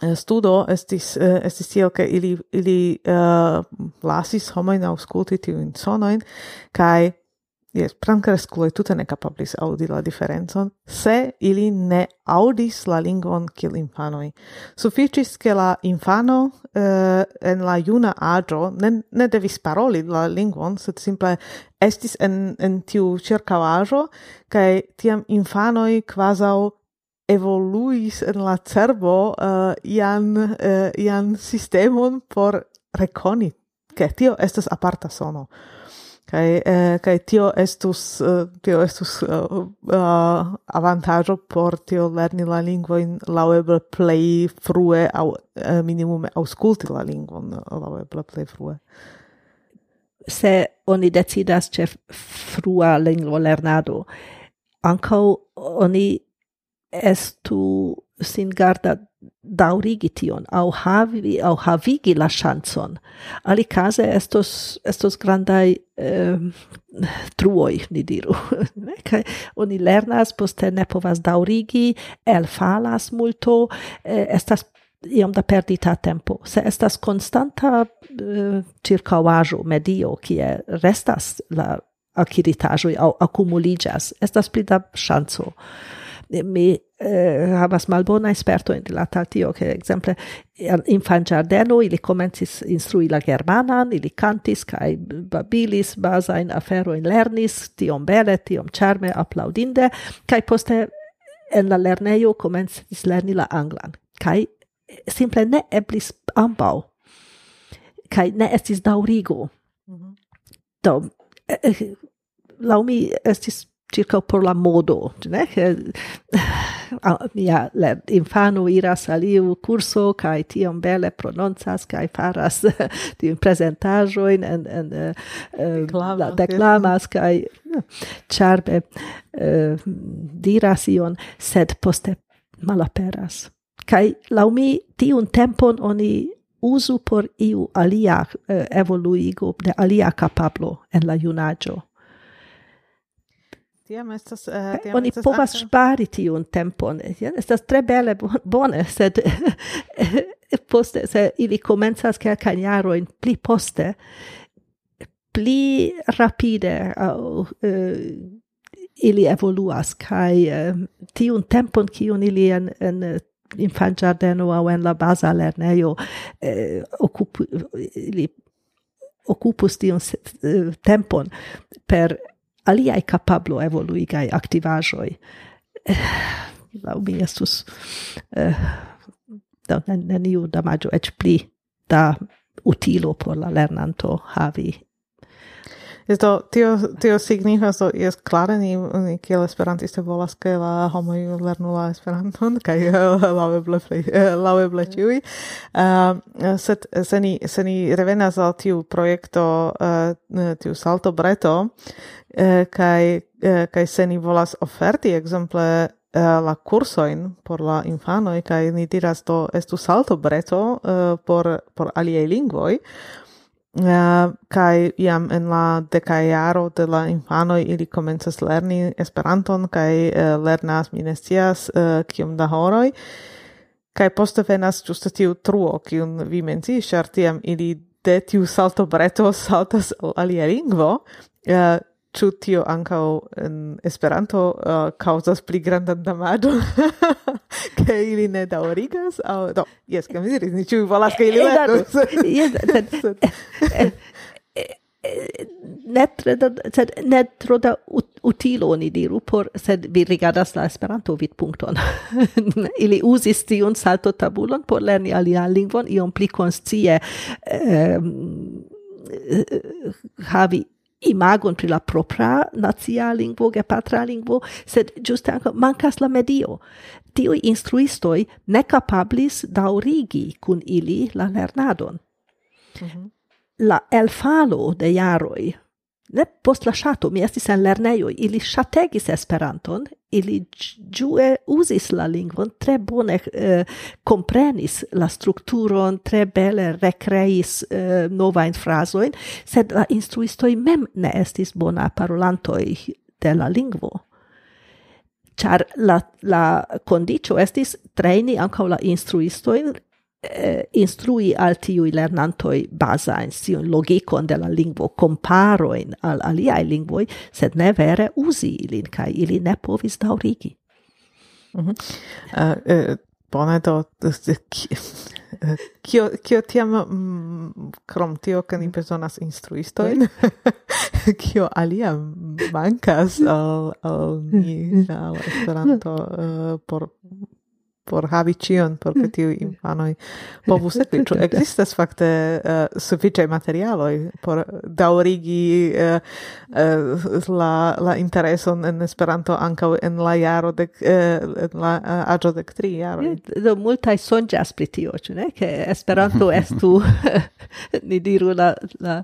Eh, studo estis uh, estis tiel ke ili ili uh, lasis homojn aŭskulti tiujn sonojn kaj jes plenkreskuloj tute ne kapablis aŭdi la diferencon se ili ne aŭdis la lingvon kiel infanoj. Sufiĉis ke la infano uh, en la juna aĝo ne, ne devis paroli la lingvon sed simple estis en en tiu ĉirkaŭaĵo kaj tiam infanoj kvazaŭ evoluis en la cerbo uh, ian, uh, ian sistemon por reconi che tio estas aparta sono. Kai eh, kai tio estus uh, tio estus uh, uh, avantaggio por tio lerni la lingua in laueble play frue au uh, minimum ausculti la lingvon laueble play frue. Se oni decidas che frua lingua lernado anco oni estu sin garda daurigi tion, au havi, au havigi la chanson. Ali case estos, estos grandai eh, truoi, ni diru. Kaj oni lernas, poste ne povas daurigi, elfalas multo, eh, estas iom da perdita tempo. Se estas constanta eh, circauajo, medio, kie restas la aciritaĵoj au accumuligas, estas pli da ŝanco mi eh, havas malbona esperto in la tio, che exemple in fan giardeno ili comencis instrui la germanan, ili cantis kai babilis basain aferoin lernis, tiom bele, tiom charme, applaudinde, kai poste en la lernejo comencis lerni la anglan, kai simple ne eblis ambau, kai ne estis daurigo. Mm -hmm. Do, eh, eh lau mi estis circa por la modo, ne? Che ja infano iras al curso kai kaj tiom bele prononcas kai faras ti presentajo in en en uh, la declamas kai charbe uh, eh, diras ion, sed poste malaperas. Kai laumi ti un tempon oni usu por iu alia uh, evoluigo de alia capablo en la junaĝo tiam estas uh, tiam oni estas povas spari tiun tempon. Ja estas tre bele bone sed poste se ili komencas kelkajn jarojn pli poste pli rapide au uh, ili evoluas kai uh, eh, tiun tempon kiun ili en, en infant giardeno au en la basa lerneio eh, occup, li occupus tion tempon per aliai capablo evoluigai activajoi lau mi estus eh, neniu damaggio ec pli da utilo por la lernanto havi Isto, tio, tio signifas do, es klare ni, ni kiel esperantiste volas, ke la homo lernu la esperanton, kaj laueble laueble ĉiuj. Ah, Sed se ni, se ni revenas al tiu projekto, uh, ah, tiu salto breto, eh, uh, kaj, uh, eh, kaj se ni volas oferti, ekzemple, eh, la cursoin por la infanoi, kai ni diras do estu salto breto uh, por, por aliei lingvoi, Uh, kai iam en la decaiaro de la infano ili komencas lerni Esperanton kaj uh, eh, lernas minestias ne uh, kiom da horoj. Kaj poste venas giusto tiu truo kiun vi menci ĉar tiam ili de tiu salto breto saltas al alia lingvo. Uh, ĉu tio ankaŭ en Esperanto uh, kaŭzas pli grandan damaĝon ke ili ne daŭrigas? Aŭ do jes ke mi diris ni ĉiuj volas ke ili lernu jes sed ne tre sed ne tro da utilo ni diru por sed vi rigardas la Esperanto vidpunkton. Ili uzis tiun salto tabulon por lerni alian lingvon iom pli konscie eh, havi imagon pri la propra nazia lingvo, gepatra lingvo, sed giuste anco mancas la medio. Tiui instruistoi ne capablis daurigi cun ili la lernadon. Mm -hmm. La elfalo de jaroi ne post la ŝato, mi estis en lernejo, ili ŝategis Esperanton, ili giue uzis la lingvon, tre bone eh, komprenis la strukturon, tre bele rekreis eh, novajn frazojn, sed la instruistoj mem ne estis bona parolanto de la lingvo. char la, la condicio estis trejni ankaŭ la instruisto eh, instrui al tiui lernantoi basa in siun logicon de la lingvo comparoin al aliai lingvoi, sed ne vere usi ilin, kai ili ne povis daurigi. Eh, eh, mm -hmm. uh, uh, bone do, kio, kio tiam, mm, krom tio, ke ni bezonas instruistoin, kio alia mankas al, al ni, mm-hmm. al esperanto, uh, por por havi cion, por che mm. tiu infanoi povus sekvi. Ĉu ekzistas fakte eh, uh, sufiĉaj materialoj por eh, daŭrigi uh, uh, la, la intereson en Esperanto ankaŭ en la jaro de, uh, en la uh, aĝo dek tri jaroj? Do multaj sonĝas pri tio, ĉu ne? Ke Esperanto estu, ni diru, la, la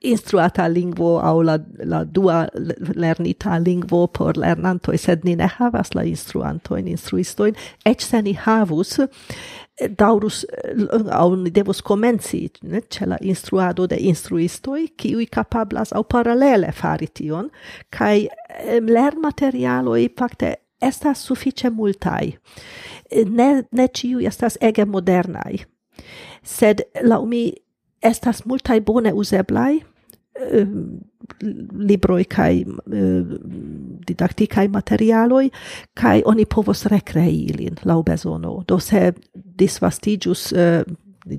instruata lingvo au la, la dua lernita lingvo por lernantoi, sed ni ne havas la instruantoin, instruistoin, ec se ni havus, eh, daurus eh, au ni devus komenci ne, ce la instruado de instruistoi, kiui kapablas au paralele fari tion, kai lern materialoi, fakte estas suffice multai. Eh, ne, ne ĉiuj estas ege modernai. Sed la mi estas multai bone useblai, eh, libroi kai uh, didaktikai materialoi kai oni povos recrei ilin lau besono do se disvastigius uh,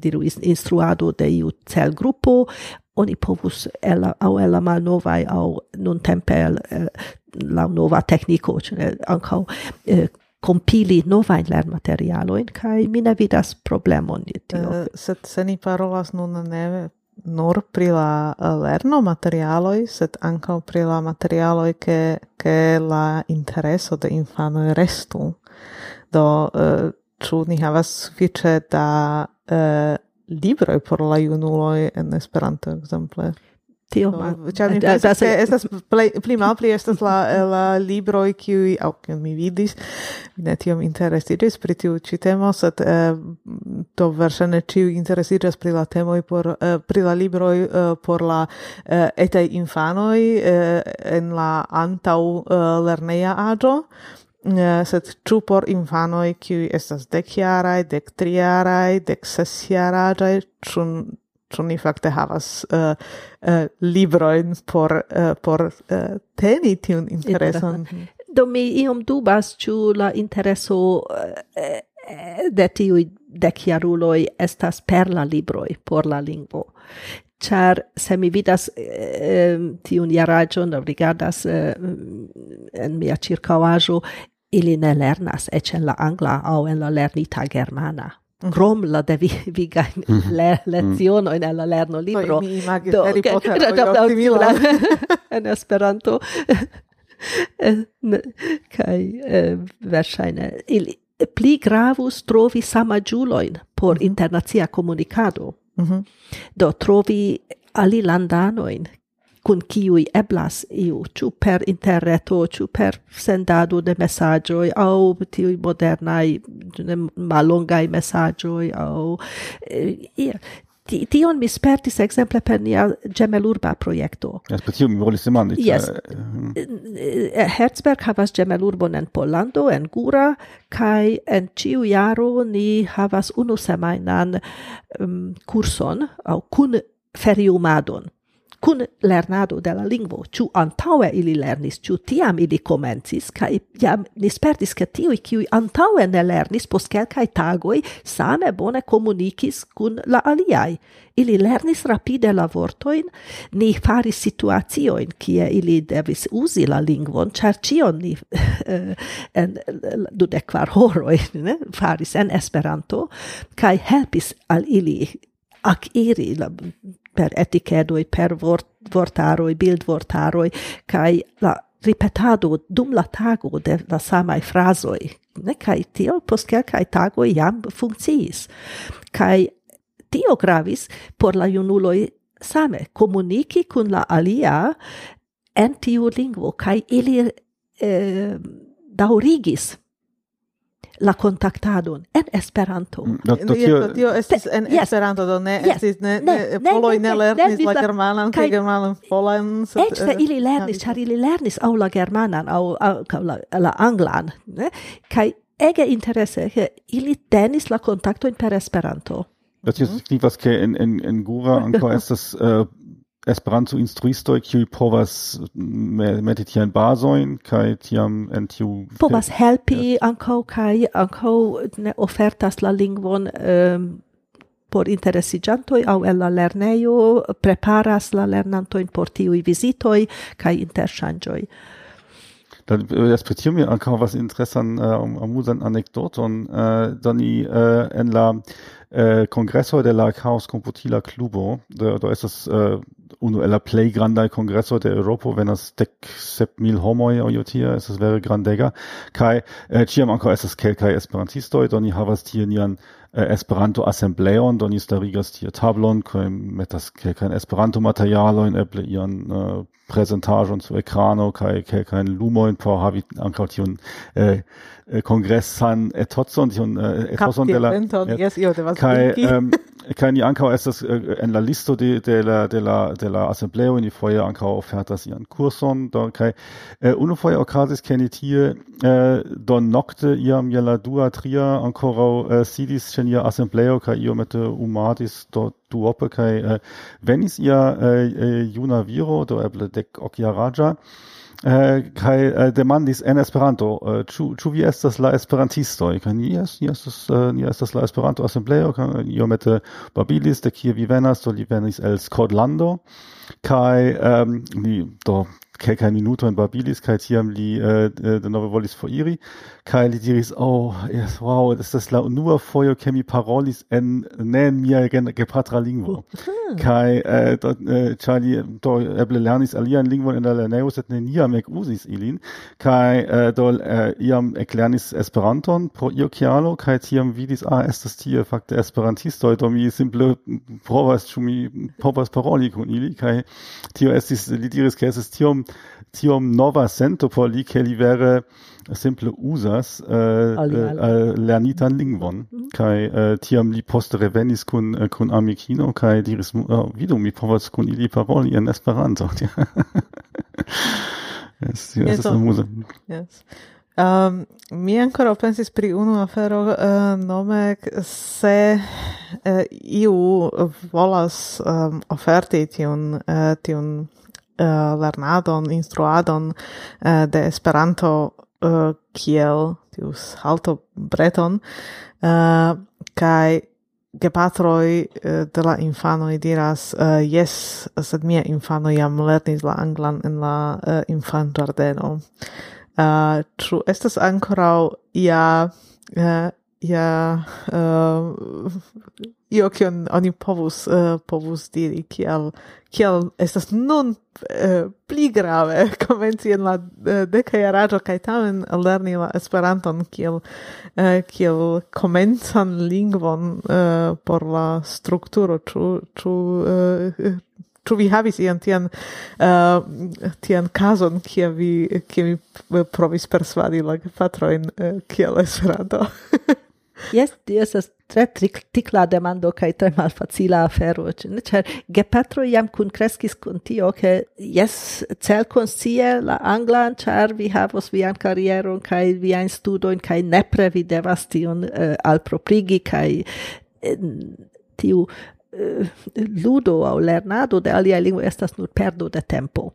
diru instruado de iu cel gruppo oni povus ela au ela mal novai au non tempel uh, eh, la nova tecnico cioè anche uh, compili novain lernmaterialoin, kai mina vidas problemon tio. Uh, sed se ni parolas nun ne nur pri la eh, lerno materialoj, sed ankaŭ pri la materialoj ke ke la intereso de infanoj restu. Do eh, ĉu ni havas sufiĉe da eh, libroj por la junuloj en Esperanto ekzemple? tio ma cioè eh, mi eh, pensa eh, che estas pli malpli estas la la libroj qui au che mi vidis. Mi ne des pri tiu ci temo, sed do ci ĉiuj interesiĝas pri la temoj por pri la libroj por la etaj infanoj en la antaŭ lernea aĝo. Uh, sed ĉu por infanoj kiuj estas dekjaraj, dektrijaraj, deksesjaraĝaj, ĉu ĉu ni fakte havas uh, uh, librojn por uh, por uh, teni tiun intereson. Do mi iom dubas ĉu la intereso uh, uh de tiuj dekjaruloj estas per la libroj por la lingvo char se mi vidas eh, tiun jaraĝon, rigardas eh, en mia ĉirkaŭaĵo, ili ne lernas eĉ en la angla au en la lernita germana. Mm-hmm. Krom la de vi vi gain le mm-hmm. lezion en la lerno libro. Mi imagis Harry Potter en Esperanto. kai eh, verŝajne ili pli gravus trovi samaĝulojn por mm-hmm. internacia komunikado. Do trovi alilandanojn kun kiui eblas iu, ĉu per interreto, ĉu per sendado de mesaĝoj aŭ tiuj modernaj mallongaj mesaĝoj aŭ eh, ie tion mi spertis exemple per nia gemelurba projekto. Jes, per tio mi volis demandi. Jes. Mm. Eh, eh, Herzberg havas gemelurbon en Pollando, en Gura, kai en ciu jaro ni havas unu semainan um, mm, kurson au kun feriumadon kun lernado de la lingvo, ĉu antaŭe ili lernis, ĉu tiam ili komencis, kaj jam ni spertis ke tiuj, kiuj antaŭe ne lernis, post kelkaj tagoj same bone komunikis kun la aliaj. Ili lernis rapide la vortojn, ni faris situaciojn kie ili devis uzi la lingvon, ĉar ĉion ni eh, en dudek kvar horoj ne, faris en Esperanto, kaj helpis al ili akiri la per etichedoi, per vort, vortaroi, bildvortaroi, kai la ripetado dum la tago de la samai frasoi, ne, kai tio post quelcae tagoi jam funcciis. kai tio gravis por la junuloi same, comunici cun la alia en tiu lingvo, kai ili eh, daurigis la contactadon en Esperanto. Mm, do tio tio estis en Esperanto do ne estis ne ne, ne lernis la germanan kai germanan polan. se eh, ili lernis, char ili lernis au la germanan au la anglan, ne? Kai ege interesse, che ili tenis la kontaktojn per Esperanto. Das hier signifas, ke en, en, en Gura anko estas uh, Esperanto-instruistoj, kiuj povas mm, meti tiajn bazojn kaj tiam en tiu... Povas helpi ankaŭ kaj ankaŭ ne ofertas la lingvon um, por interesiĝantoj aŭ el la lernejo, preparas la lernantojn por tiuj vizitoj kaj interŝanĝoj. Dann respektieren mir ankaŭ was interessan äh, eh, amuzan anekdoton eh, äh, doni äh, eh, en la äh, kongreso de la Chaos Computila Klubo, do estas äh, unu el la plej grandaj kongreso de Eŭropo venas dek sep mil homoj aŭ io tia estas vere grandega. Kaj äh, ĉiam ankaŭ estas kelkaj esperantistoj do ni havas tie nian äh, Esperanto Assembleon do ni starigas tie tablon kaj metas kelkajn Esperanto materialojn eble ian äh, presentaĵon sur ekrano kaj kelkajn lumojn por havi ankaŭ tiun kongressan äh, etotson tiun äh, etotson de la yes, io devas kaj che ankaŭ estas äh, en la listo de de la de la de la assembleo ni foje ankaŭ ofertas ian kurson do kaj eh, unufoje okazis ke ni tie äh, eh, donnokte iam je la dua tria ankoraŭ eh, sidis ĉe nia assembleo kaj iomete umadis do duope wenn eh, venis ia eh, juna viro do eble dek ok eh, kaj eh, demandis en Esperanto, uh, ĉu ĉu vi estas la esperantisto? Kaj ni yes, ni estas uh, ni estas la Esperanto asembleo, kaj iomete babilis de kie vi venas, do li venis el Skotlando kaj um, ni do kelkaj minuto in babilis kaj tiam li uh, de nove volis foriri kaj li diris oh yes, wow das ist la unua fojo ke mi parolis en ne mia gepatra lingvo. Kai uh, do, uh, Charlie do eble lernis alian lingvon in la lernejo sed neniam ek uzis ilin. Kai uh, do uh, iam eklernis esperanton pro io kialo kai tiam vidis ah estas tie fakte esperantisto do mi simple provas ĉu mi povas paroli kun ili. Tio estis li diris ke tiom tiom nova sento por li, ke li vere simple usas äh, äh, lernitan lingvon. Mm. Kai uh, eh, tiam li poste revenis kun, uh, kun amikino, kai diris, oh, vidu, mi povas kun ili paroli en Esperanto. yes, yes, yes, amuse. Yes. Um, mi ancora pensis pri unu afero uh, nome se uh, iu volas um, oferti tiun, uh, tiun uh, lernadon, instruadon uh, de Esperanto uh, kiel tius alto breton uh, kai gepatroi uh, de la infanoi diras uh, yes, sed mia infano jam lernis la anglan en la uh, infan giardeno. Uh, tru, estas ancorau ia uh, ja uh, io che oni povus uh, povus diri kiel kiel estas nun uh, pli grave komenci en la uh, deka jaraĝo kaj tamen lerni la Esperanton kiel uh, kiel komencan lingvon uh, por la strukturo ĉu ĉu uh, Ĉu vi havis ian tian uh, tian kazon kie vi kie mi provis persvadi la gepatrojn uh, kiel Esperanto? Yes, estas tre tikla demando kaj tre malfacila afero. Ĉar gepatroj jam kunkreskis kun tio, ke jes, celkonscie la anglan, ĉar vi havos vian karieron kaj viajn studojn kaj nepre vi devas tion uh, alproprigi kaj tiu ludo aŭ lernado de aliaj lingvoj estas nur perdo de tempo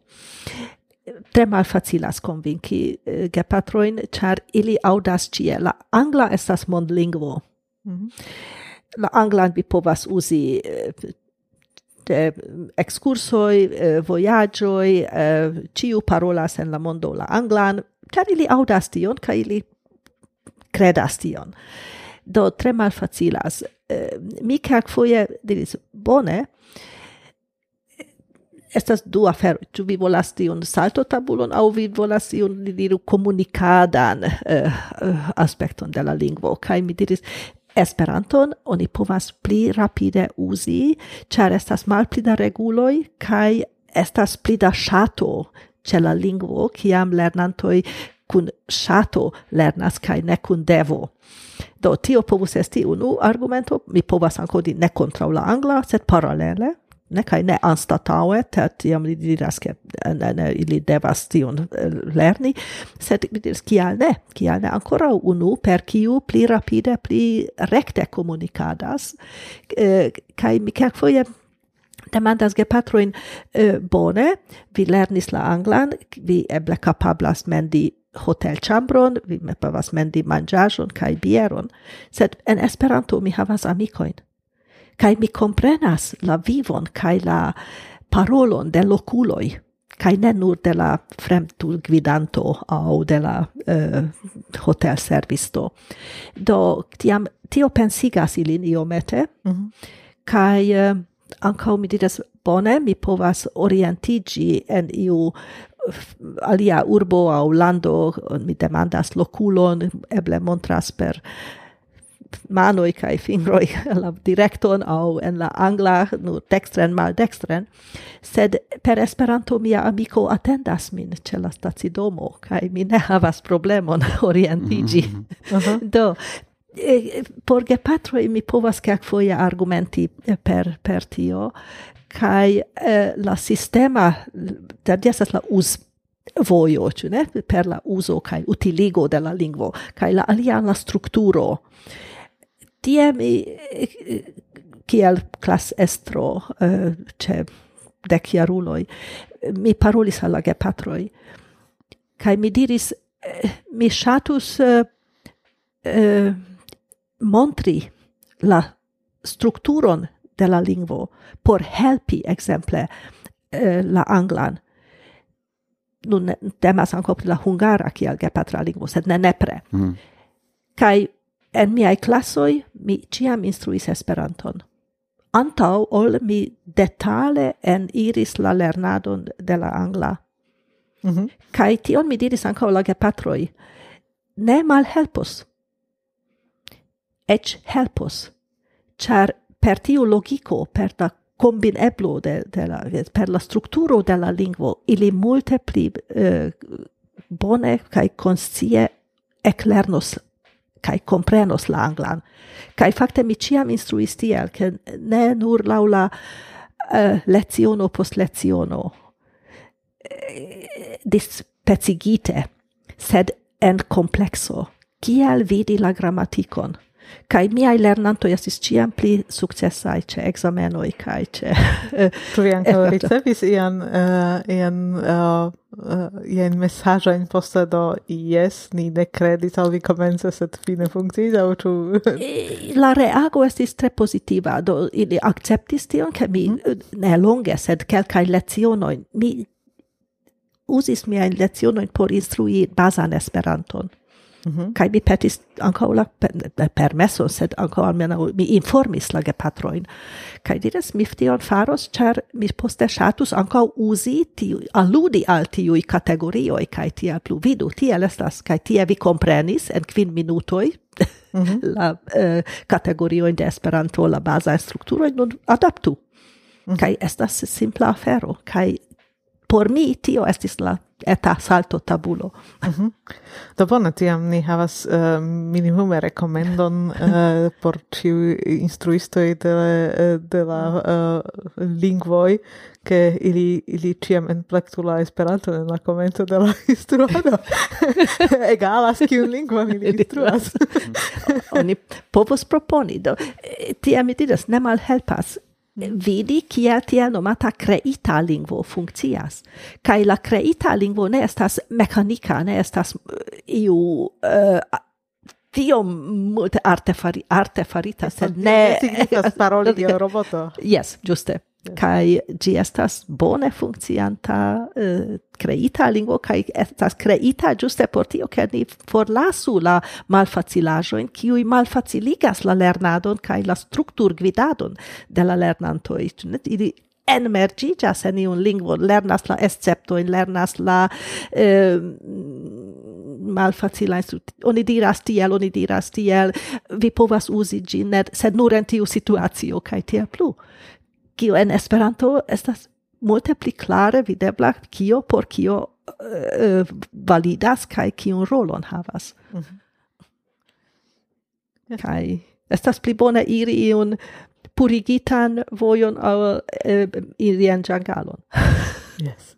tre mal facilas convinci uh, gepatroin, char ili audas cie. La angla estas mondlingvo. Mm -hmm. La anglan vi povas usi uh, eh, de eh, excursoi, eh, voyagioi, eh, ciu parolas en la mondo la anglan, char ili audas tion, ca ili credas tion. Do, tre malfacilas. Eh, mi calc foie diris, bone, estas du afero tu vi volas tiun salto tabulon au vi volas ti un diru komunikadan uh, aspekton de la lingvo? Kaj mi diris Esperanton oni povas pli rapide uzi, ĉar estas malpli da reguloj kaj estas pli da ŝato ĉe la lingvo, kiam lernantoj kun ŝato lernas kaj ne kun devo. Do tio povus esti unu argumento, mi povas ankaŭ ne kontraŭ la angla, sed paralele ne kai ne anstataue tet iam li diras ke ne, ne, ili devas tion eh, lerni sed mi diras kial ne? Kial ne? Ancora unu per kiu pli rapide pli rekte komunikadas eh, kaj mi kelkfoje demandas gepatrojn eh, bone? Vi lernis la anglan vi eble kapablas mendi hotel chambron vi me povas mendi manĝaĵon kaj bieron. Sed en Esperanto mi havas amikojn kai mi comprenas la vivon kai la parolon de loculoi kai ne nur de la fremtul gvidanto au de la uh, hotel servisto do tiam tio pensigas ilin iomete mm -hmm. kai uh, ankaŭ mi diras bone mi povas orientigi en iu eh, alia urbo au lando mi demandas loculon eble montras per manoi kai fingroi la directon au en la angla nu dextren mal dextren sed per esperanto mia amico attendas min ce la stacidomo kai mi ne havas problemon orientigi mm -hmm. uh -huh. do e, por gepatroj mi povas kelkfoje argumenti per per tio kai eh, la sistema da estas la us vojo, ne? Per la uso kai utiligo de la lingvo kai la alia la strukturo tie mi kiel klas estro uh, ce dec jaruloj mi parolis alla la gepatroj. Kai mi diris eh, mi shatus uh, eh, uh, montri la strukturon de la lingvo por helpi exemple la anglan. Nun temas ankaŭ pri la hungara kiel gepatra lingvo sed ne nepre. Mm. kai en miai classoi mi ciam instruis Esperanton. Antau ol mi detale en iris la lernadon de la angla. Mm -hmm. Kai tion mi diris ankaŭ la gepatroi. Ne malhelpos. Ec helpos. Char per tiu logico, per la combineblo de, de la, per la strukturo de la lingvo, ili multe pli uh, bone kai conscie eclernos kai comprenos la anglan. Kai fakte mi ciam instruis tiel, ke ne nur laula uh, eh, leziono post leziono Dis eh, dispecigite, sed en complexo, kiel vidi la grammaticon kai miai lernantoj estis ciam pli successai ĉe ekzamenoj kai che Tu ankaŭ ricevis ian uh, ian uh, uh, ian in posta do jes ni ne kredis al vi comenza set fine funkciis aŭ tu La reago estis tre positiva do ili acceptis tion ke mi mm. ne longe sed kelkai lecionojn mi usis mia lecionojn por instrui bazan Esperanton kai -hmm. Kaj mi petis ankaŭ la permesso sed ankaŭ almeno mi informis la gepatrojn. kai diras, mi tion faros, ĉar mi poste ŝatus ankaŭ uzi tiu, aludi al tiuj kategorioj kaj tiel plu. Vidu, tiel estas, kaj tie vi komprenis en kvin minutoj mm -hmm. la uh, kategoriojn de Esperanto, la baza strukturoj, nun adaptu. Mm -hmm. Kaj estas simpla afero, kaj por mi tio estis la eta salto tabulo. Mm -hmm. Do bona, tiam ni havas uh, minimume rekomendon uh, por ciu instruistoi de, eh, de la uh, lingvoi, che ili, ili ciam enplectu la esperanto en la commento de la instruado. Egalas kiun lingvon ili instruas. Oni povos proponi, do. Tiam mi diras, ne malhelpas vidi kia tia nomata creita lingvo funkcias. Kai la creita lingvo ne estas mekanika, ne estas eh, iu eh, uh, tio multe arte, fari, arte farita, sed ne... Signifas paroli de roboto. Yes, giuste kai gi estas bone funkcianta uh, creita lingvo kai estas creita juste por tio ke ni forlasu la malfacilajo en kiu malfaciligas la lernadon kaj la struktur gvidadon de la lernanto lernantoj ili enmergigas en iun lingvo lernas la esceptoin, lernas la eh, malfacila. Oni diras tiel, oni diras tiel, vi povas uzi gin, sed nur en tiu situatio, kai tia plu kio en Esperanto estas multe pli klare videbla kio por kio uh, validas kaj kiun rolon havas. Mm -hmm. Kaj estas pli bone iri iun purigitan vojon al eh, iri irian ĝangalon. yes.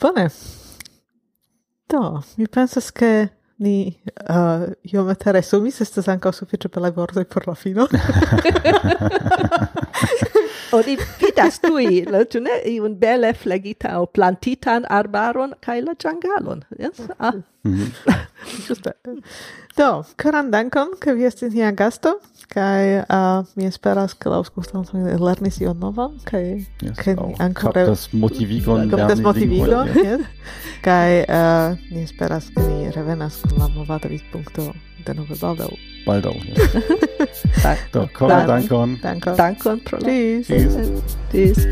Bone. Do, mi pensas ke ni uh, iomete resumis, estas ankaŭ sufiĉe belaj vortoj por la fino. oni vidas tui, la, tu ne, iun bele flegita o plantitan arbaron kai la giangalon. Yes? Ah. Mm -hmm. Giusta. Do, karan dankon, ke vi estis nia gasto, kai uh, mi esperas ke la ausgustantoj lernis ion novan, kai yes, ke ni ancora... kaptas motivigon kaptas motivigon, yes. Kai uh, ni esperas ke ni revenas kun la movada vidpunkto Danke Baldau. Baldau. Ja. Danke. Danke. Danke. Dankon. Tschüss. Tschüss. Tschüss.